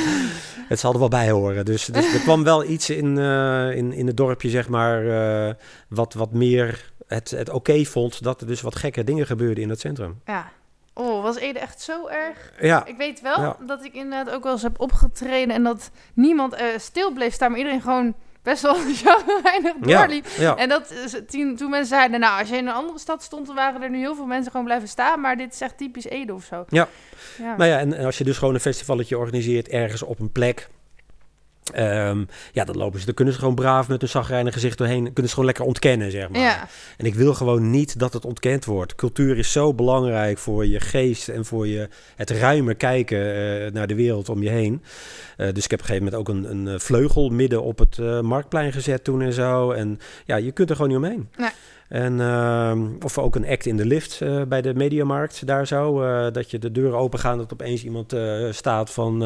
het zal er wel bij horen. Dus, dus er kwam wel iets in, in, in het dorpje, zeg maar, wat, wat meer het, het oké vond dat er dus wat gekke dingen gebeurden in het centrum. Ja. Oh, was Ede echt zo erg? Ja, Ik weet wel Ja. dat ik inderdaad ook wel eens heb opgetreden en dat niemand stil bleef staan, maar iedereen gewoon best wel weinig doorliep. ja. En dat toen, toen mensen zeiden, nou, als je in een andere stad stond, dan waren er nu heel veel mensen gewoon blijven staan, maar dit is echt typisch Ede of zo. Ja. Ja. Nou ja, en als je dus gewoon een festivalletje organiseert ergens op een plek. Ehm, ja, dan lopen ze, dan kunnen ze gewoon braaf met een zagrijnig gezicht doorheen. Kunnen ze gewoon lekker ontkennen, zeg maar. ja. En ik wil gewoon niet dat het ontkend wordt. Cultuur is zo belangrijk voor je geest en voor je het ruimer kijken eh, naar de wereld om je heen. Eh, dus ik heb op een gegeven moment ook een, een eh, vleugel midden op het eh, marktplein gezet toen en zo. En ja, je kunt er gewoon niet omheen. Nee. En, ehm, of ook een act in de lift bij de Mediamarkt daar zo. dat je de deuren open gaan, dat opeens iemand staat van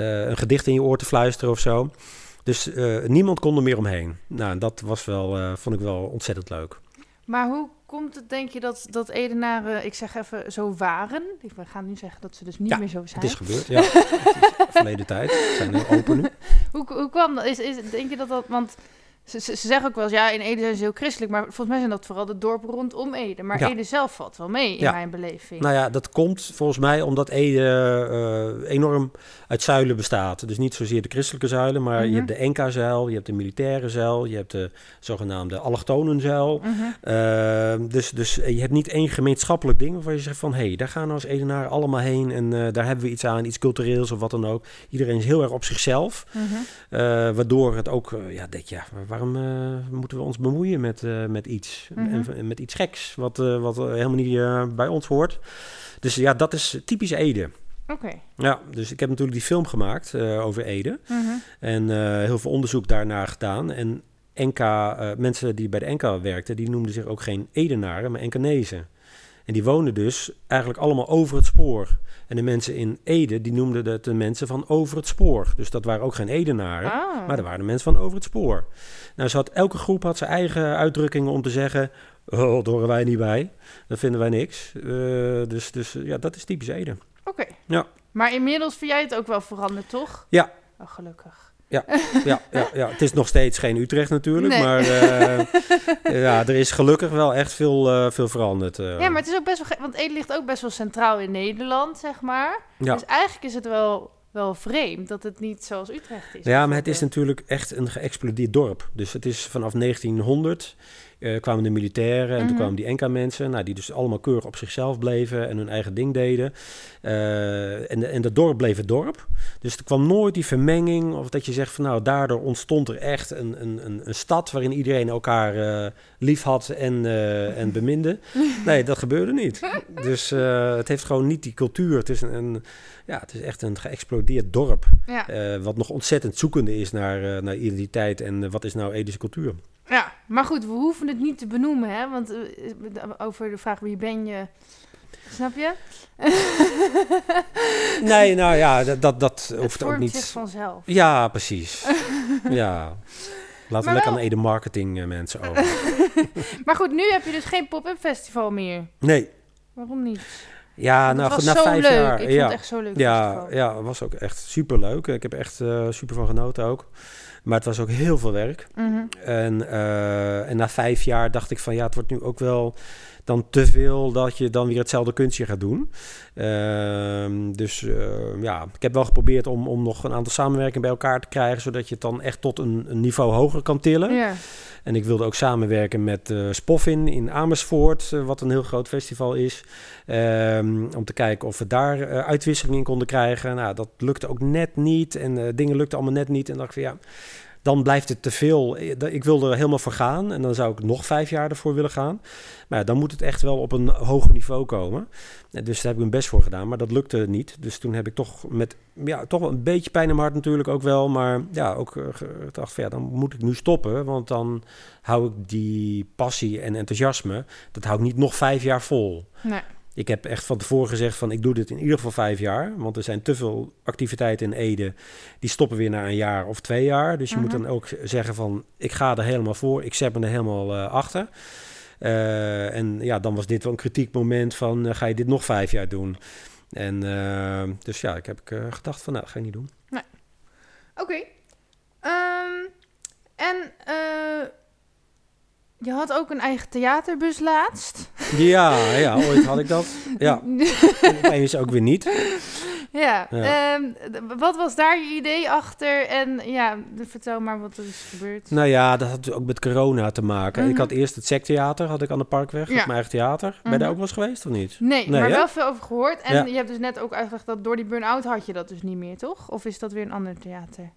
een gedicht in je oor te fluisteren of zo. Dus eh, niemand kon er meer omheen. Nou, dat was wel, eh, vond ik wel ontzettend leuk. Maar hoe komt het, denk je, dat, dat Edenaren, ik zeg even, zo waren? We gaan nu zeggen dat ze dus niet Ja, meer zo zijn. Het is gebeurd, ja. het is verleden tijd. We zijn heel open nu. Hoe, hoe kwam dat? Is, is, denk je dat dat... Want ze, ze, ze zeggen ook wel eens, ja, in Ede zijn ze heel christelijk. Maar volgens mij zijn dat vooral de dorpen rondom Ede. Maar Ja. Ede zelf valt wel mee, in Ja. mijn beleving. Nou ja, dat komt volgens mij omdat Ede eh, enorm uit zuilen bestaat. Dus niet zozeer de christelijke zuilen, maar Mhm. je hebt de Enka-zuil, je hebt de militaire zuil, je hebt de zogenaamde allochtonenzuil. Mhm. Uh, dus, dus je hebt niet één gemeenschappelijk ding waarvan je zegt van... hé, hey, daar gaan we als Edenaren allemaal heen en eh, daar hebben we iets aan, iets cultureels of wat dan ook. Iedereen is heel erg op zichzelf, Mhm. waardoor het ook, ja, denk je, ja, waarom eh, moeten we ons bemoeien met, eh, met iets? Mhm. En, en met iets geks, wat, eh, wat helemaal niet bij ons hoort. Dus ja, dat is typisch Ede. Oké. Ja, dus ik heb natuurlijk die film gemaakt over Ede. Mhm. En heel veel onderzoek daarnaar gedaan. En Enka, mensen die bij de Enka werkten, die noemden zich ook geen Edenaren, maar Enkanezen. En die woonden dus eigenlijk allemaal over het spoor. En de mensen in Ede, die noemden het de mensen van over het spoor. Dus dat waren ook geen Edenaren, Ah. maar dat waren de mensen van over het spoor. Nou, zo had, elke groep had zijn eigen uitdrukkingen om te zeggen... Oh, dat horen wij niet bij. Dat vinden wij niks. Eh, dus, dus eh, ja, dat is typisch Ede. Oké. Ja. Maar inmiddels vind jij het ook wel veranderd, toch? Ja. Oh, gelukkig. Ja, ja, ja. Het is nog steeds geen Utrecht natuurlijk, Nee. maar eh, ja, er is gelukkig wel echt veel, eh, veel veranderd. eh. Ja, maar het is ook best wel... Want Ede ligt ook best wel centraal in Nederland, zeg maar. Ja. Dus eigenlijk is het wel, wel vreemd dat het niet zoals Utrecht is. Ja, maar het is natuurlijk echt een geëxplodeerd dorp. Dus het is vanaf 1900 eh, kwamen de militairen en toen Mhm. kwamen die Enka-mensen, nou, die dus allemaal keurig op zichzelf bleven en hun eigen ding deden. Eh, en, en dat dorp bleef het dorp. Dus er kwam nooit die vermenging of dat je zegt van nou, daardoor ontstond er echt een, een, een, een stad waarin iedereen elkaar eh, lief had en, en beminde. Nee, dat gebeurde niet. Dus het heeft gewoon niet die cultuur. Het is, een, een, ja, het is echt een geëxplodeerd dorp. Ja. Wat nog ontzettend zoekende is naar, naar identiteit en wat is nou Edische cultuur. Ja, maar goed, we hoeven het niet te benoemen, hè? Want eh, over de vraag wie ben je... Snap je? Nee, nou ja, dat, dat, dat het hoeft ook niet. zich vanzelf. Ja, precies. ja. Laten we lekker wel- aan Ede marketing eh, mensen over. Maar goed, nu heb je dus geen pop-up festival meer. Nee. Waarom niet? Ja, nou het goed, na zo vijf leuk. jaar. Ik ja. vond het echt zo leuk Ja, festival. ja, het was ook echt super leuk. Ik heb echt eh, super van genoten ook. Maar het was ook heel veel werk. Mhm. En, eh, en na vijf jaar dacht ik van ja, het wordt nu ook wel dan te veel dat je dan weer hetzelfde kunstje gaat doen. Ehm, dus eh, ja, ik heb wel geprobeerd om, om nog een aantal samenwerkingen bij elkaar te krijgen, zodat je het dan echt tot een, een niveau hoger kan tillen. Ja. En ik wilde ook samenwerken met eh Spoffin in Amersfoort, eh, wat een heel groot festival is. Ehm, om te kijken of we daar eh, uitwisseling in konden krijgen. Nou, dat lukte ook net niet en dingen lukten allemaal net niet. En dacht ik van ja, dan blijft het te veel. Ik wilde er helemaal voor gaan en dan zou ik nog vijf jaar ervoor willen gaan. Maar ja, dan moet het echt wel op een hoger niveau komen. Dus daar heb ik mijn best voor gedaan, maar dat lukte niet. Dus toen heb ik toch met ja, toch een beetje pijn in mijn hart natuurlijk ook wel. Maar ja, ook eh, gedacht van ja, dan moet ik nu stoppen. Want dan hou ik die passie en enthousiasme, dat hou ik niet nog vijf jaar vol. Nee. Ik heb echt van tevoren gezegd van ik doe dit in ieder geval vijf jaar. Want er zijn te veel activiteiten in Ede. Die stoppen weer na een jaar of twee jaar. Dus je moet Mhm. dan ook zeggen van ik ga er helemaal voor. Ik zet me er helemaal eh, achter. Eh, en ja, dan was dit wel een kritiek moment van eh, ga je dit nog vijf jaar doen? En dus ja, ik heb gedacht van nou, dat ga je niet doen. Oké. Ehm, en je had ook een eigen theaterbus laatst. Ja, ja, ooit had ik dat. Ja, en opeens ook weer niet. ja. Ja. ehm, wat was daar je idee achter? En ja, vertel maar wat er is gebeurd. Nou ja, dat had ook met corona te maken. Ik Mhm. had eerst het sectheater, had ik aan de Parkweg, Ja. mijn eigen theater. Ben je Mhm. daar ook wel eens geweest of niet? Nee, Nee, maar hè? wel veel over gehoord. En Ja. je hebt dus net ook uitgelegd dat door die burn-out had je dat dus niet meer, toch? Of is dat weer een ander theater?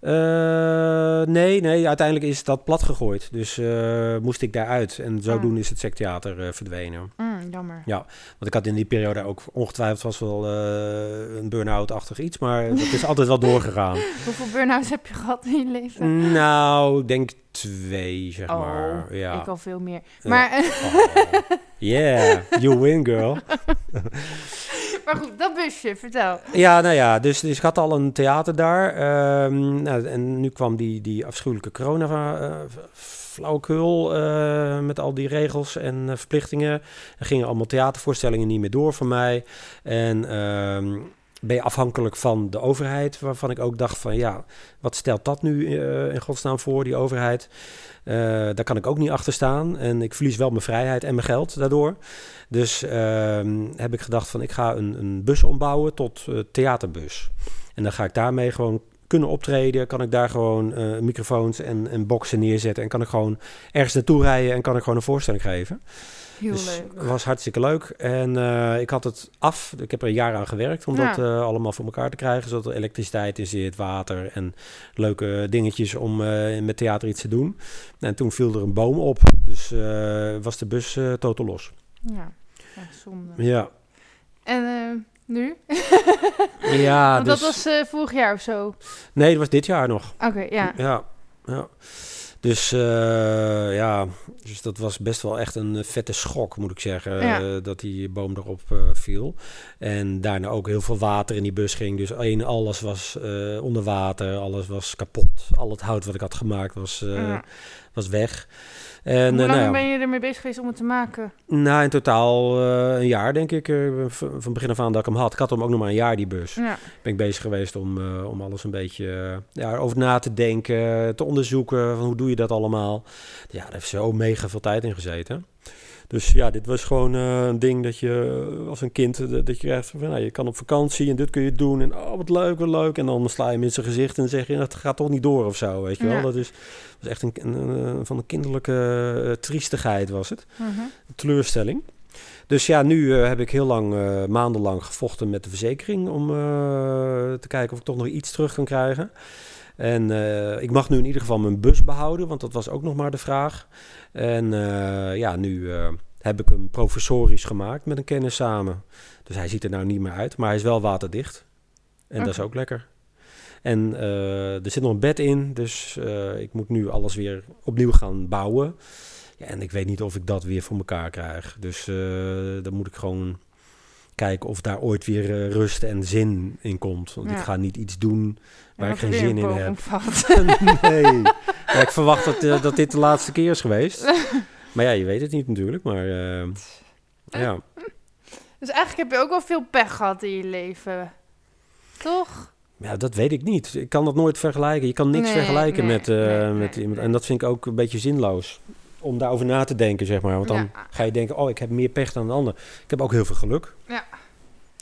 Eh, nee, nee, uiteindelijk is dat plat gegooid. Dus eh, moest ik daaruit. En zodoende is het sectheater eh, verdwenen. Mm, jammer. Want ik had in die periode ook ongetwijfeld was wel een burn-out-achtig iets. Maar dat is altijd wel doorgegaan. Hoeveel burn-outs heb je gehad in je leven? nou, ik denk twee, zeg Oh, maar. Ja. Ik al veel meer. Ja. Maar, Oh. Yeah, you win, girl. maar goed, dat busje, vertel. Ja, nou ja, dus, dus ik had al een theater daar. Ehm, nou, en nu kwam die, die afschuwelijke flauwekul uh, met al die regels en verplichtingen. Er gingen allemaal theatervoorstellingen niet meer door van mij. En ehm, ben je afhankelijk van de overheid, waarvan ik ook dacht van ja, wat stelt dat nu in godsnaam voor, die overheid? Uh, daar kan ik ook niet achter staan en ik verlies wel mijn vrijheid en mijn geld daardoor. Dus uh, heb ik gedacht van ik ga een, een bus ombouwen tot uh, theaterbus. En dan ga ik daarmee gewoon kunnen optreden, kan ik daar gewoon microfoons en, en boxen neerzetten en kan ik gewoon ergens naartoe rijden en kan ik gewoon een voorstelling geven. Heel dus leuk. was hartstikke leuk. En uh, ik had het af. Ik heb er een jaar aan gewerkt om Ja. dat uh, allemaal voor elkaar te krijgen. Zodat er elektriciteit in zit, water en leuke dingetjes om met theater iets te doen. En toen viel er een boom op. Dus was de bus totaal los. Ja, ja zonde. Ja. En uh, nu? ja, Want dus... dat was uh, vorig jaar of zo. Nee, dat was dit jaar nog. Oké, okay, ja. Ja, ja. Dus uh, ja, dus dat was best wel echt een vette schok, moet ik zeggen, Ja. dat die boom erop viel. En daarna ook heel veel water in die bus ging. Dus één, alles was eh, onder water, alles was kapot. Al het hout wat ik had gemaakt was, eh, Ja. was weg. En, Hoe eh, lang nou, ben je ermee bezig geweest om het te maken? nou, in totaal eh, een jaar, denk ik, eh, van begin af aan dat ik hem had. Ik had hem ook nog maar een jaar, die bus Ja, ben ik bezig geweest om, om alles een beetje ja, over na te denken, te onderzoeken van hoe doe je dat allemaal. Ja, daar heeft zo mega veel tijd in gezeten. Dus ja, dit was gewoon eh, een ding dat je eh, als een kind, eh, dat je krijgt van, nou, je kan op vakantie en dit kun je doen en oh, wat leuk, wat leuk. En dan sla je hem in zijn gezicht en zeg je, dat gaat toch niet door of zo, weet je wel. Dat is, is echt een, een, een- van een kinderlijke triestigheid was het mhm. teleurstelling. Dus ja, nu eh, heb ik heel lang, eh, maandenlang gevochten met de verzekering om eh, te kijken of ik toch nog iets terug kan krijgen. En ik mag nu in ieder geval mijn bus behouden, want dat was ook nog maar de vraag. En ja, nu heb ik hem professorisch gemaakt met een kennis samen. Dus hij ziet er nou niet meer uit, maar hij is wel waterdicht. En dat is ook lekker. En er zit nog een bed in, dus ik moet nu alles weer opnieuw gaan bouwen. Ja, en ik weet niet of ik dat weer voor elkaar krijg. Dus eh, dan moet ik gewoon kijken of daar ooit weer eh, rust en zin in komt. Want Ja. ik ga niet iets doen waar ik geen zin in heb. nee. Ja, ik verwacht dat, eh, dat dit de laatste keer is geweest. Maar ja, je weet het niet natuurlijk. Maar ja. Dus eigenlijk heb je ook wel veel pech gehad in je leven. Toch? ja, dat weet ik niet. Ik kan dat nooit vergelijken. Je kan niks Nee, vergelijken nee, met, nee, met iemand. En dat vind ik ook een beetje zinloos. Om daarover na te denken, zeg maar. Want dan Ja. ga je denken, oh, ik heb meer pech dan een ander. Ik heb ook heel veel geluk. Ja.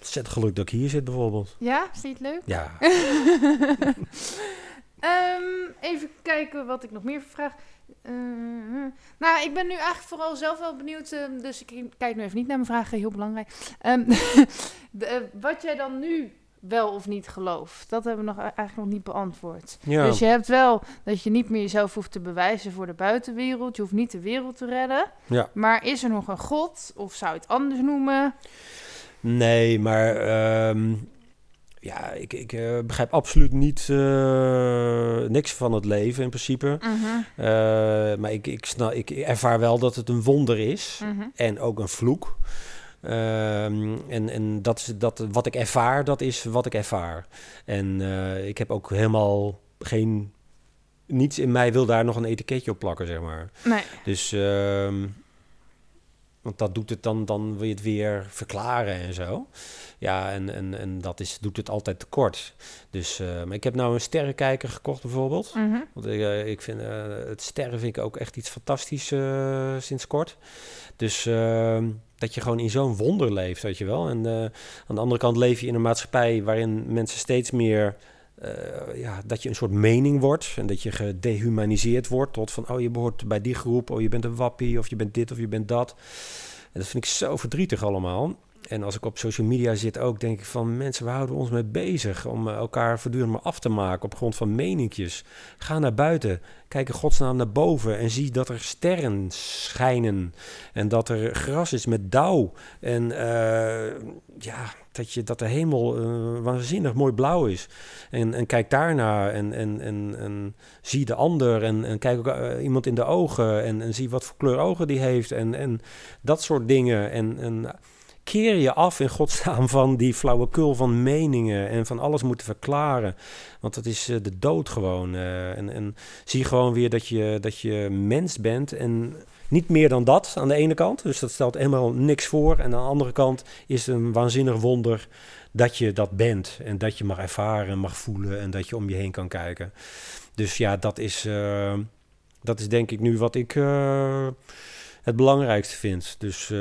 Zet geluk dat ik hier zit, bijvoorbeeld. Ja, is niet leuk? Ja. Ehm, even kijken wat ik nog meer vraag. Eh, nou, ik ben nu eigenlijk vooral zelf wel benieuwd. ehm, dus ik kijk nu even niet naar mijn vragen, heel belangrijk. Ehm, de, eh, wat jij dan nu wel of niet gelooft, dat hebben we nog, eigenlijk nog niet beantwoord. ja. Dus je hebt wel dat je niet meer jezelf hoeft te bewijzen voor de buitenwereld. Je hoeft niet de wereld te redden. Ja. Maar is er nog een God? Of zou je het anders noemen? Nee, maar ehm, ja, ik, ik eh, begrijp absoluut niet eh, niks van het leven in principe. Eh, maar ik, ik, snap, ik ervaar wel dat het een wonder is mhm. en ook een vloek. Ehm, en en dat, is dat, wat ik ervaar, dat is wat ik ervaar. En eh, ik heb ook helemaal geen... Niets in mij wil daar nog een etiketje op plakken, zeg maar. Nee. Dus, ehm, want dat doet het dan, dan wil je het weer verklaren en zo. Ja, en, en, en dat is, doet het altijd tekort. Dus, eh, maar ik heb nou een sterrenkijker gekocht bijvoorbeeld. Mhm. Want ik, eh, ik vind eh, het sterren vind ik ook echt iets fantastisch sinds kort. Dus ehm, dat je gewoon in zo'n wonder leeft, weet je wel. En aan de andere kant leef je in een maatschappij waarin mensen steeds meer... ja, dat je een soort mening wordt en dat je gedehumaniseerd wordt tot van oh je behoort bij die groep, oh je bent een wappie of je bent dit of je bent dat. En dat vind ik zo verdrietig allemaal. En als ik op social media zit ook, denk ik van mensen, waar houden we ons mee bezig? Om eh, elkaar voortdurend maar af te maken op grond van meninkjes. Ga naar buiten, kijk in godsnaam naar boven en zie dat er sterren schijnen. En dat er gras is met dauw. En eh, ja, dat, je, dat de hemel eh, waanzinnig mooi blauw is. En, en kijk daarnaar en, en, en, en zie de ander. En, kijk ook iemand in de ogen. En, en zie wat voor kleur ogen die heeft. En, en dat soort dingen. En, en keer je af in godsnaam van die flauwekul van meningen en van alles moeten verklaren. Want dat is eh, de dood gewoon. eh, en, zie gewoon weer dat je, dat je mens bent en niet meer dan dat aan de ene kant. Dus dat stelt helemaal niks voor. En aan de andere kant is het een waanzinnig wonder dat je dat bent. En dat je mag ervaren en mag voelen en dat je om je heen kan kijken. Dus ja, dat is, eh, dat is denk ik nu wat ik het belangrijkste vind. Dus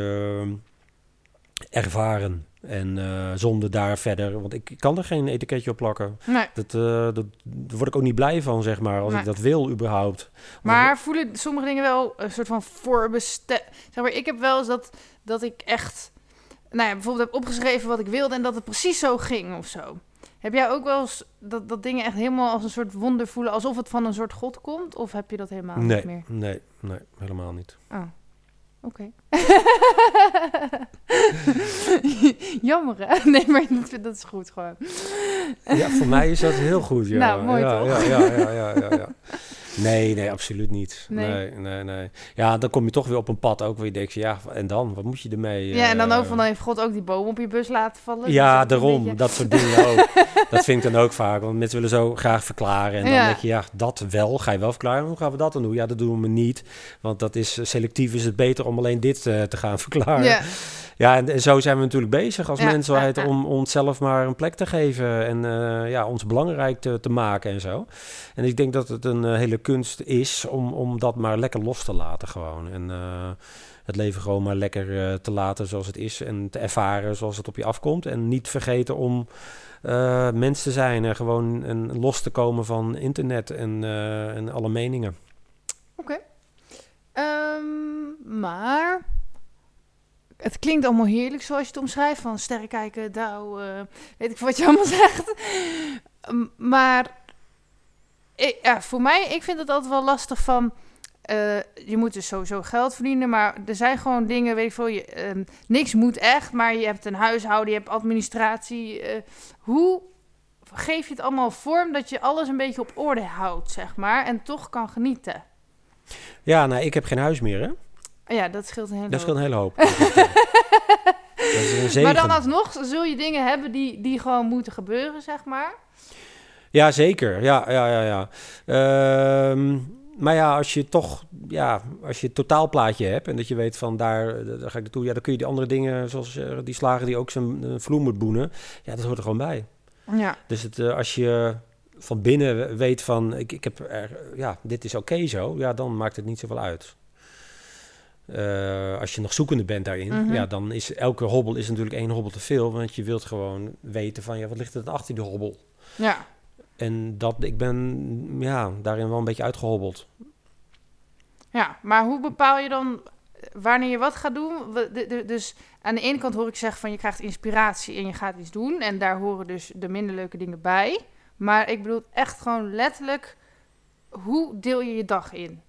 ervaren. En eh, zonder daar verder, want ik kan er geen etiketje op plakken. Nee. Dat, eh, dat, daar word ik ook niet blij van, zeg maar, als Nee. ik dat wil überhaupt. Maar voelen sommige dingen wel een soort van voorbestemd? Zeg maar, ik heb wel eens dat, dat ik echt, nou ja, bijvoorbeeld heb opgeschreven wat ik wilde en dat het precies zo ging of zo. Heb jij ook wel eens dat, dat dingen echt helemaal als een soort wonder voelen, alsof het van een soort God komt? Of heb je dat helemaal nee, niet meer? nee, nee, helemaal niet. Oh, oké. Jammer, hè? Nee, maar dat, dat is goed gewoon. Ja, voor mij is dat heel goed, ja. Nou, mooi ja, toch? Ja, ja, ja, ja, ja, ja. Nee, nee, absoluut niet. Nee. Nee. nee, nee, Ja, dan kom je toch weer op een pad ook waar je denkt, ja, en dan? Wat moet je ermee? Ja, en dan eh, ook van, dan heeft God ook die boom op je bus laten vallen. Ja, Dus een daarom. beetje- Dat soort dingen ook. dat vind ik dan ook vaak. Want mensen willen zo graag verklaren. En dan Ja. denk je, ja, dat wel. Ga je wel verklaren. Hoe gaan we dat dan doen? Ja, dat doen we niet. Want dat is selectief is het beter om alleen dit eh, te gaan verklaren. Ja, Ja, en, zo zijn we natuurlijk bezig als Ja, mensheid ja, ja. om onszelf maar een plek te geven en eh, ja, ons belangrijk te, te maken en zo. En ik denk dat het een eh, hele kunst is om, om dat maar lekker los te laten gewoon. En eh, het leven gewoon maar lekker te laten zoals het is en te ervaren zoals het op je afkomt. En niet vergeten om mens te zijn en gewoon en los te komen van internet en, en alle meningen. Ehm, maar het klinkt allemaal heerlijk zoals je het omschrijft. Van sterren kijken, dauw, eh, weet ik wat je allemaal zegt. Maar ja, voor mij, ik vind het altijd wel lastig van... eh, je moet dus sowieso geld verdienen, maar er zijn gewoon dingen, weet ik veel, je, ehm, niks moet echt, maar je hebt een huishouden, je hebt administratie. eh, hoe geef je het allemaal vorm dat je alles een beetje op orde houdt, zeg maar, en toch kan genieten? Ja, nou, ik heb geen huis meer, hè? Ja, dat scheelt een hele Dat hoop. wel een hele hoop. dat is een zegen. Maar dan alsnog zul je dingen hebben die, die gewoon moeten gebeuren, zeg maar. Ja, zeker. Ja, ja, ja, ja. Ehm, maar ja, als je toch, ja, als je het totaalplaatje hebt en dat je weet van daar, daar ga ik naartoe, ja, dan kun je die andere dingen, zoals eh, die slager die ook zijn vloer moet boenen, ja, dat hoort er gewoon bij. Ja. Dus het, eh, als je van binnen weet van, ik, ik heb er, ja, dit is oké zo, ja, dan maakt het niet zoveel uit. Eh, als je nog zoekende bent daarin, Mhm. ja, dan is elke hobbel is natuurlijk één hobbel te veel, want je wilt gewoon weten van, ja, wat ligt er achter die hobbel? Ja. En dat, ik ben ja, daarin wel een beetje uitgehobbeld. ja, maar hoe bepaal je dan wanneer je wat gaat doen? Dus aan de ene kant hoor ik zeggen van je krijgt inspiratie en je gaat iets doen. En daar horen dus de minder leuke dingen bij. Maar ik bedoel echt gewoon letterlijk, hoe deel je je dag in?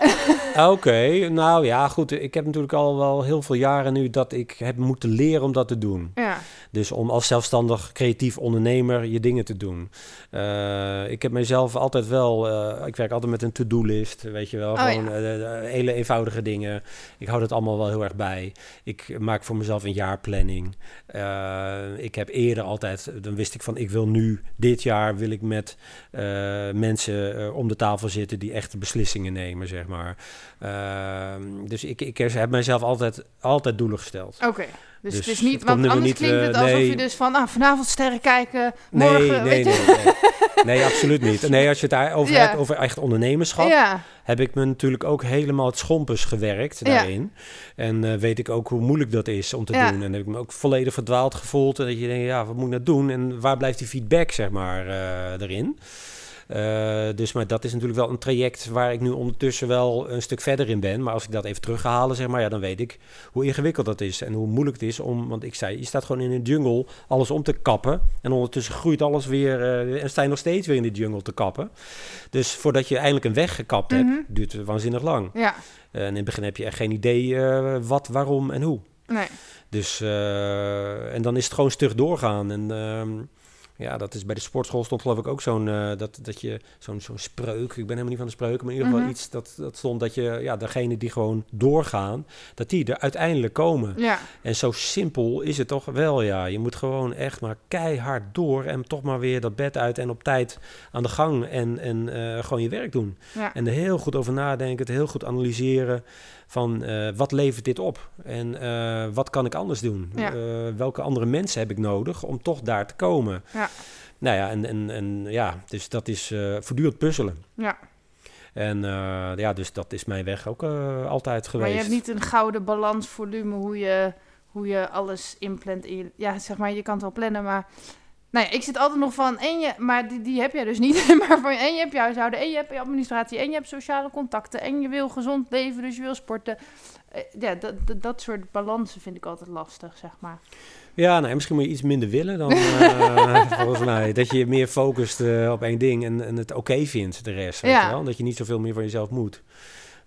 Oké, nou ja, goed. Ik heb natuurlijk al wel heel veel jaren nu dat ik heb moeten leren om dat te doen. Ja, Dus om als zelfstandig creatief ondernemer je dingen te doen. Eh, ik heb mezelf altijd wel, eh, ik werk altijd met een to-do-list, weet je wel. Oh, gewoon ja. eh, hele eenvoudige dingen. Ik hou dat allemaal wel heel erg bij. Ik maak voor mezelf een jaarplanning. Ik heb eerder altijd, dan wist ik van, ik wil nu, dit jaar wil ik met mensen om de tafel zitten die echte beslissingen nemen, zeg maar. Ehm, dus ik, ik heb mezelf altijd, altijd doelen gesteld. oké. Dus, Dus het is niet, het want maar anders niet, klinkt eh, het alsof nee. je dus van ah, vanavond sterren kijken, morgen, nee, nee, weet nee, je. nee. Nee, absoluut niet. Nee, als je het daar over Ja. hebt, over echt ondernemerschap, Ja, heb ik me natuurlijk ook helemaal het schompers gewerkt Ja. daarin. En eh, weet ik ook hoe moeilijk dat is om te doen. En heb ik me ook volledig verdwaald gevoeld. En dat je denkt, ja, wat moet ik nou doen? En waar blijft die feedback, zeg maar, eh, erin? Eh, dus maar dat is natuurlijk wel een traject waar ik nu ondertussen wel een stuk verder in ben. Maar als ik dat even terug ga halen, zeg maar, ja, dan weet ik hoe ingewikkeld dat is. En hoe moeilijk het is om, want ik zei, je staat gewoon in een jungle alles om te kappen. En ondertussen groeit alles weer eh, en sta je nog steeds weer in die jungle te kappen. Dus voordat je eindelijk een weg gekapt hebt, Mhm. duurt het waanzinnig lang. ja, En in het begin heb je echt geen idee eh, wat, waarom en hoe. nee. Dus, en dan is het gewoon stug doorgaan. En ehm, Ja, dat is bij de sportschool stond geloof ik ook zo'n eh, dat, dat je zo'n zo'n spreuk. Ik ben helemaal niet van de spreuken, maar in ieder geval Mhm. iets dat, dat stond dat je ja, degene die gewoon doorgaan, dat die er uiteindelijk komen. Ja, En zo simpel is het toch wel, ja. Je moet gewoon echt maar keihard door en toch maar weer dat bed uit en op tijd aan de gang en, en eh, gewoon je werk doen. ja. En er heel goed over nadenken, het heel goed analyseren van eh, wat levert dit op en eh, wat kan ik anders doen? Ja. Eh, welke andere mensen heb ik nodig om toch daar te komen? Ja. Nou ja, en, en, en ja, dus dat is voortdurend puzzelen. ja. En ja, dus dat is mijn weg ook altijd geweest. Maar je hebt niet een gouden balansvolume hoe je, hoe je alles inplant. In je, ja, zeg maar, je kan het wel plannen, maar... Nou ja, ik zit altijd nog van, en je, maar die, die heb jij dus niet. Maar van, en je hebt je huishouden, en je hebt je administratie, en je hebt sociale contacten, en je wil gezond leven, dus je wil sporten. Eh, Ja, dat, dat, soort balansen vind ik altijd lastig, zeg maar. Ja, nou, misschien moet je iets minder willen dan eh, volgens mij. Dat je meer focust eh, op één ding en, en het oké vindt, de rest. Weet Ja. je wel? Dat je niet zoveel meer van jezelf moet.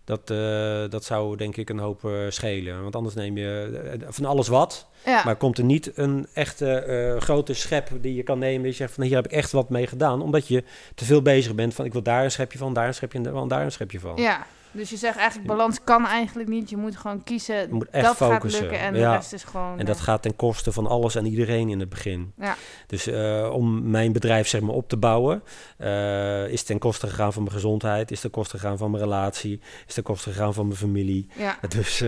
Dat, eh, dat zou denk ik een hoop eh, schelen. Want anders neem je eh, van alles wat. Ja, Maar komt er niet een echte grote schep die je kan nemen. Die je zegt van hier heb ik echt wat mee gedaan. Omdat je te veel bezig bent van ik wil daar een schepje van, daar een schepje van, daar een schepje van. ja. Dus je zegt eigenlijk, balans kan eigenlijk niet. Je moet gewoon kiezen, Je moet echt dat gaat focussen. lukken en Ja. de rest is gewoon... En dat eh, gaat ten koste van alles en iedereen in het begin. Ja. Dus eh, om mijn bedrijf zeg maar op te bouwen, eh, is ten koste gegaan van mijn gezondheid, is ten koste gegaan van mijn relatie, is ten koste gegaan van mijn familie. Ja, Dus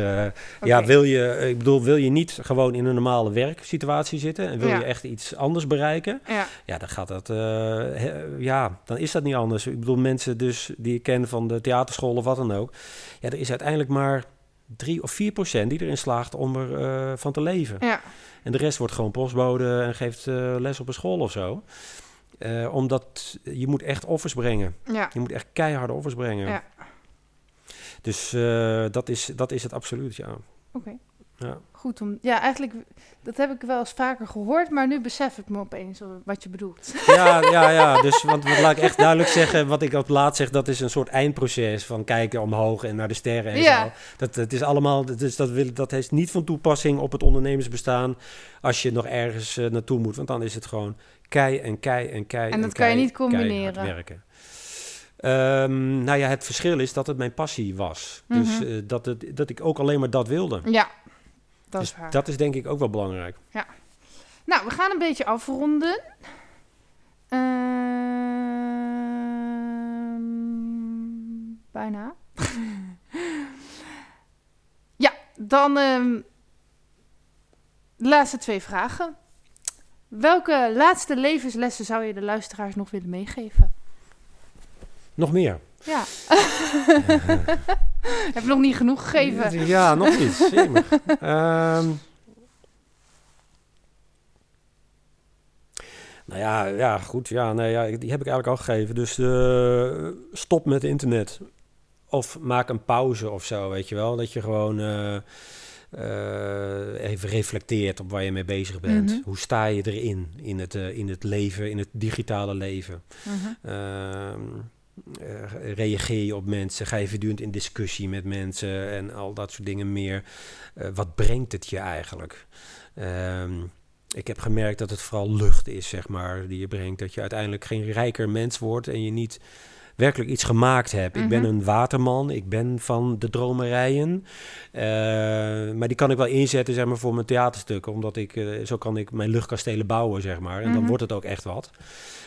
ja, wil je, ik bedoel, wil je niet gewoon in een normale werksituatie zitten en wil je echt iets anders bereiken, Ja, ja, dan gaat dat, he- ja, dan is dat niet anders. Ik bedoel, mensen dus die ik ken van de theaterschool of wat dan ook, ja, er is uiteindelijk maar 3 of 4 procent die erin slaagt om er eh, van te leven. ja, En de rest wordt gewoon postbode en geeft eh, les op een school of zo. Eh, omdat je moet echt offers brengen. ja. Je moet echt keiharde offers brengen. Ja. Dus dat, is, dat is het absoluut, ja. Oké. Ja. Goed om. Ja, eigenlijk, dat heb ik wel eens vaker gehoord, maar nu besef ik me opeens wat je bedoelt. Ja, ja, ja. Dus want, wat laat ik echt duidelijk zeggen, wat ik op laat zeg, dat is een soort eindproces van kijken omhoog en naar de sterren en Ja. zo. Dat, dat is allemaal, dus dat, wil, dat heeft niet van toepassing op het ondernemersbestaan als je nog ergens eh, naartoe moet. Want dan is het gewoon kei en kei en kei En dat kan je niet combineren. werken. Ehm, nou ja, het verschil is dat het mijn passie was. Dus Mhm. eh, dat, het, dat ik ook alleen maar dat wilde. Ja, dat dus is waar. dat is denk ik ook wel belangrijk. Nou, we gaan een beetje afronden. Ehm, bijna. ja, dan ehm, de laatste twee vragen. Welke laatste levenslessen zou je de luisteraars nog willen meegeven? Nog meer. Ja. Heb nog niet genoeg gegeven? Ja, nog iets. Jemig. Ehm, nou ja, ja, goed. Ja, nee, ja, die heb ik eigenlijk al gegeven. Dus eh, stop met internet. Of maak een pauze of zo, weet je wel. Dat je gewoon eh, eh, even reflecteert op waar je mee bezig bent. Mhm. Hoe sta je erin, in het, in het leven, in het digitale leven? Ehm, eh, reageer je op mensen? Ga je voortdurend in discussie met mensen en al dat soort dingen meer? Eh, wat brengt het je eigenlijk? Ehm, ik heb gemerkt dat het vooral lucht is, zeg maar, die je brengt. Dat je uiteindelijk geen rijker mens wordt en je niet werkelijk iets gemaakt hebt. Ik ben Mhm. een waterman, ik ben van de dromerijen. Eh, maar die kan ik wel inzetten, zeg maar, voor mijn theaterstukken. Omdat ik, zo kan ik mijn luchtkastelen bouwen, zeg maar. En dan Mhm. wordt het ook echt wat.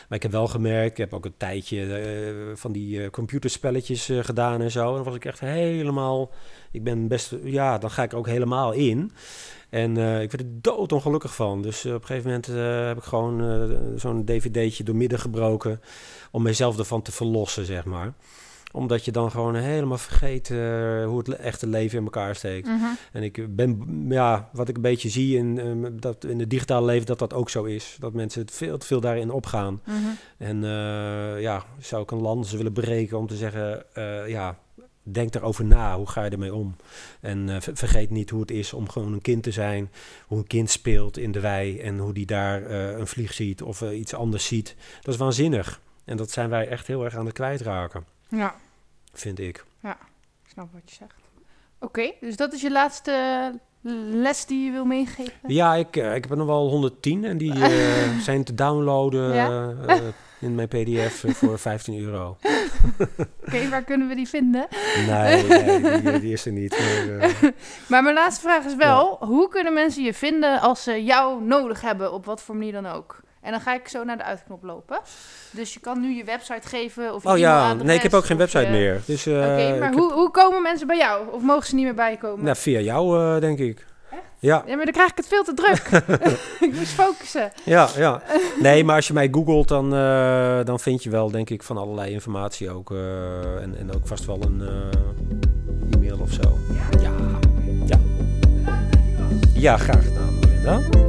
Maar ik heb wel gemerkt, ik heb ook een tijdje eh, van die eh, computerspelletjes eh, gedaan en zo. En dan was ik echt helemaal, ik ben best, ja, dan ga ik ook helemaal in. En ik werd er doodongelukkig van. Dus op een gegeven moment heb ik gewoon zo'n dvd'tje doormidden gebroken om mezelf ervan te verlossen, zeg maar omdat je dan gewoon helemaal vergeet eh, hoe het echte leven in elkaar steekt. Mhm. En ik ben, ja, wat ik een beetje zie in, ehm, dat in het digitale leven, dat dat ook zo is. Dat mensen het veel te veel daarin opgaan. Mhm. En eh, ja, zou ik een land willen breken om te zeggen, eh, ja, denk erover na, hoe ga je ermee om? En ver- vergeet niet hoe het is om gewoon een kind te zijn, hoe een kind speelt in de wei en hoe die daar een vlieg ziet of iets anders ziet. Dat is waanzinnig. En dat zijn wij echt heel erg aan het kwijtraken, Ja, vind ik. ik snap wat je zegt. Oké, dus dat is je laatste les die je wil meegeven? Ja, ik, eh, ik heb er nog wel 110 en die eh, zijn te downloaden Ja? eh, eh, in mijn pdf eh, voor 15 euro. Oké, waar kunnen we die vinden? Nee, nee die, die is er niet. Maar, eh, Maar mijn laatste vraag is wel, hoe kunnen mensen je vinden als ze jou nodig hebben, op wat voor manier dan ook? En dan ga ik zo naar de uitknop lopen. Dus je kan nu je website geven of je oh ja, nee, ik heb ook geen website je- meer. Dus, eh, Oké, maar heb- hoe, hoe komen mensen bij jou? Of mogen ze niet meer bij je komen? nou, via jou, eh, denk ik. Ja, Ja, maar dan krijg ik het veel te druk. ik moest focussen. ja, ja. Nee, maar als je mij googelt, dan, eh, dan vind je wel, denk ik, van allerlei informatie ook. eh, en, en ook vast wel een eh, e-mail of zo. Ja, ja. Ja, graag gedaan, Linda.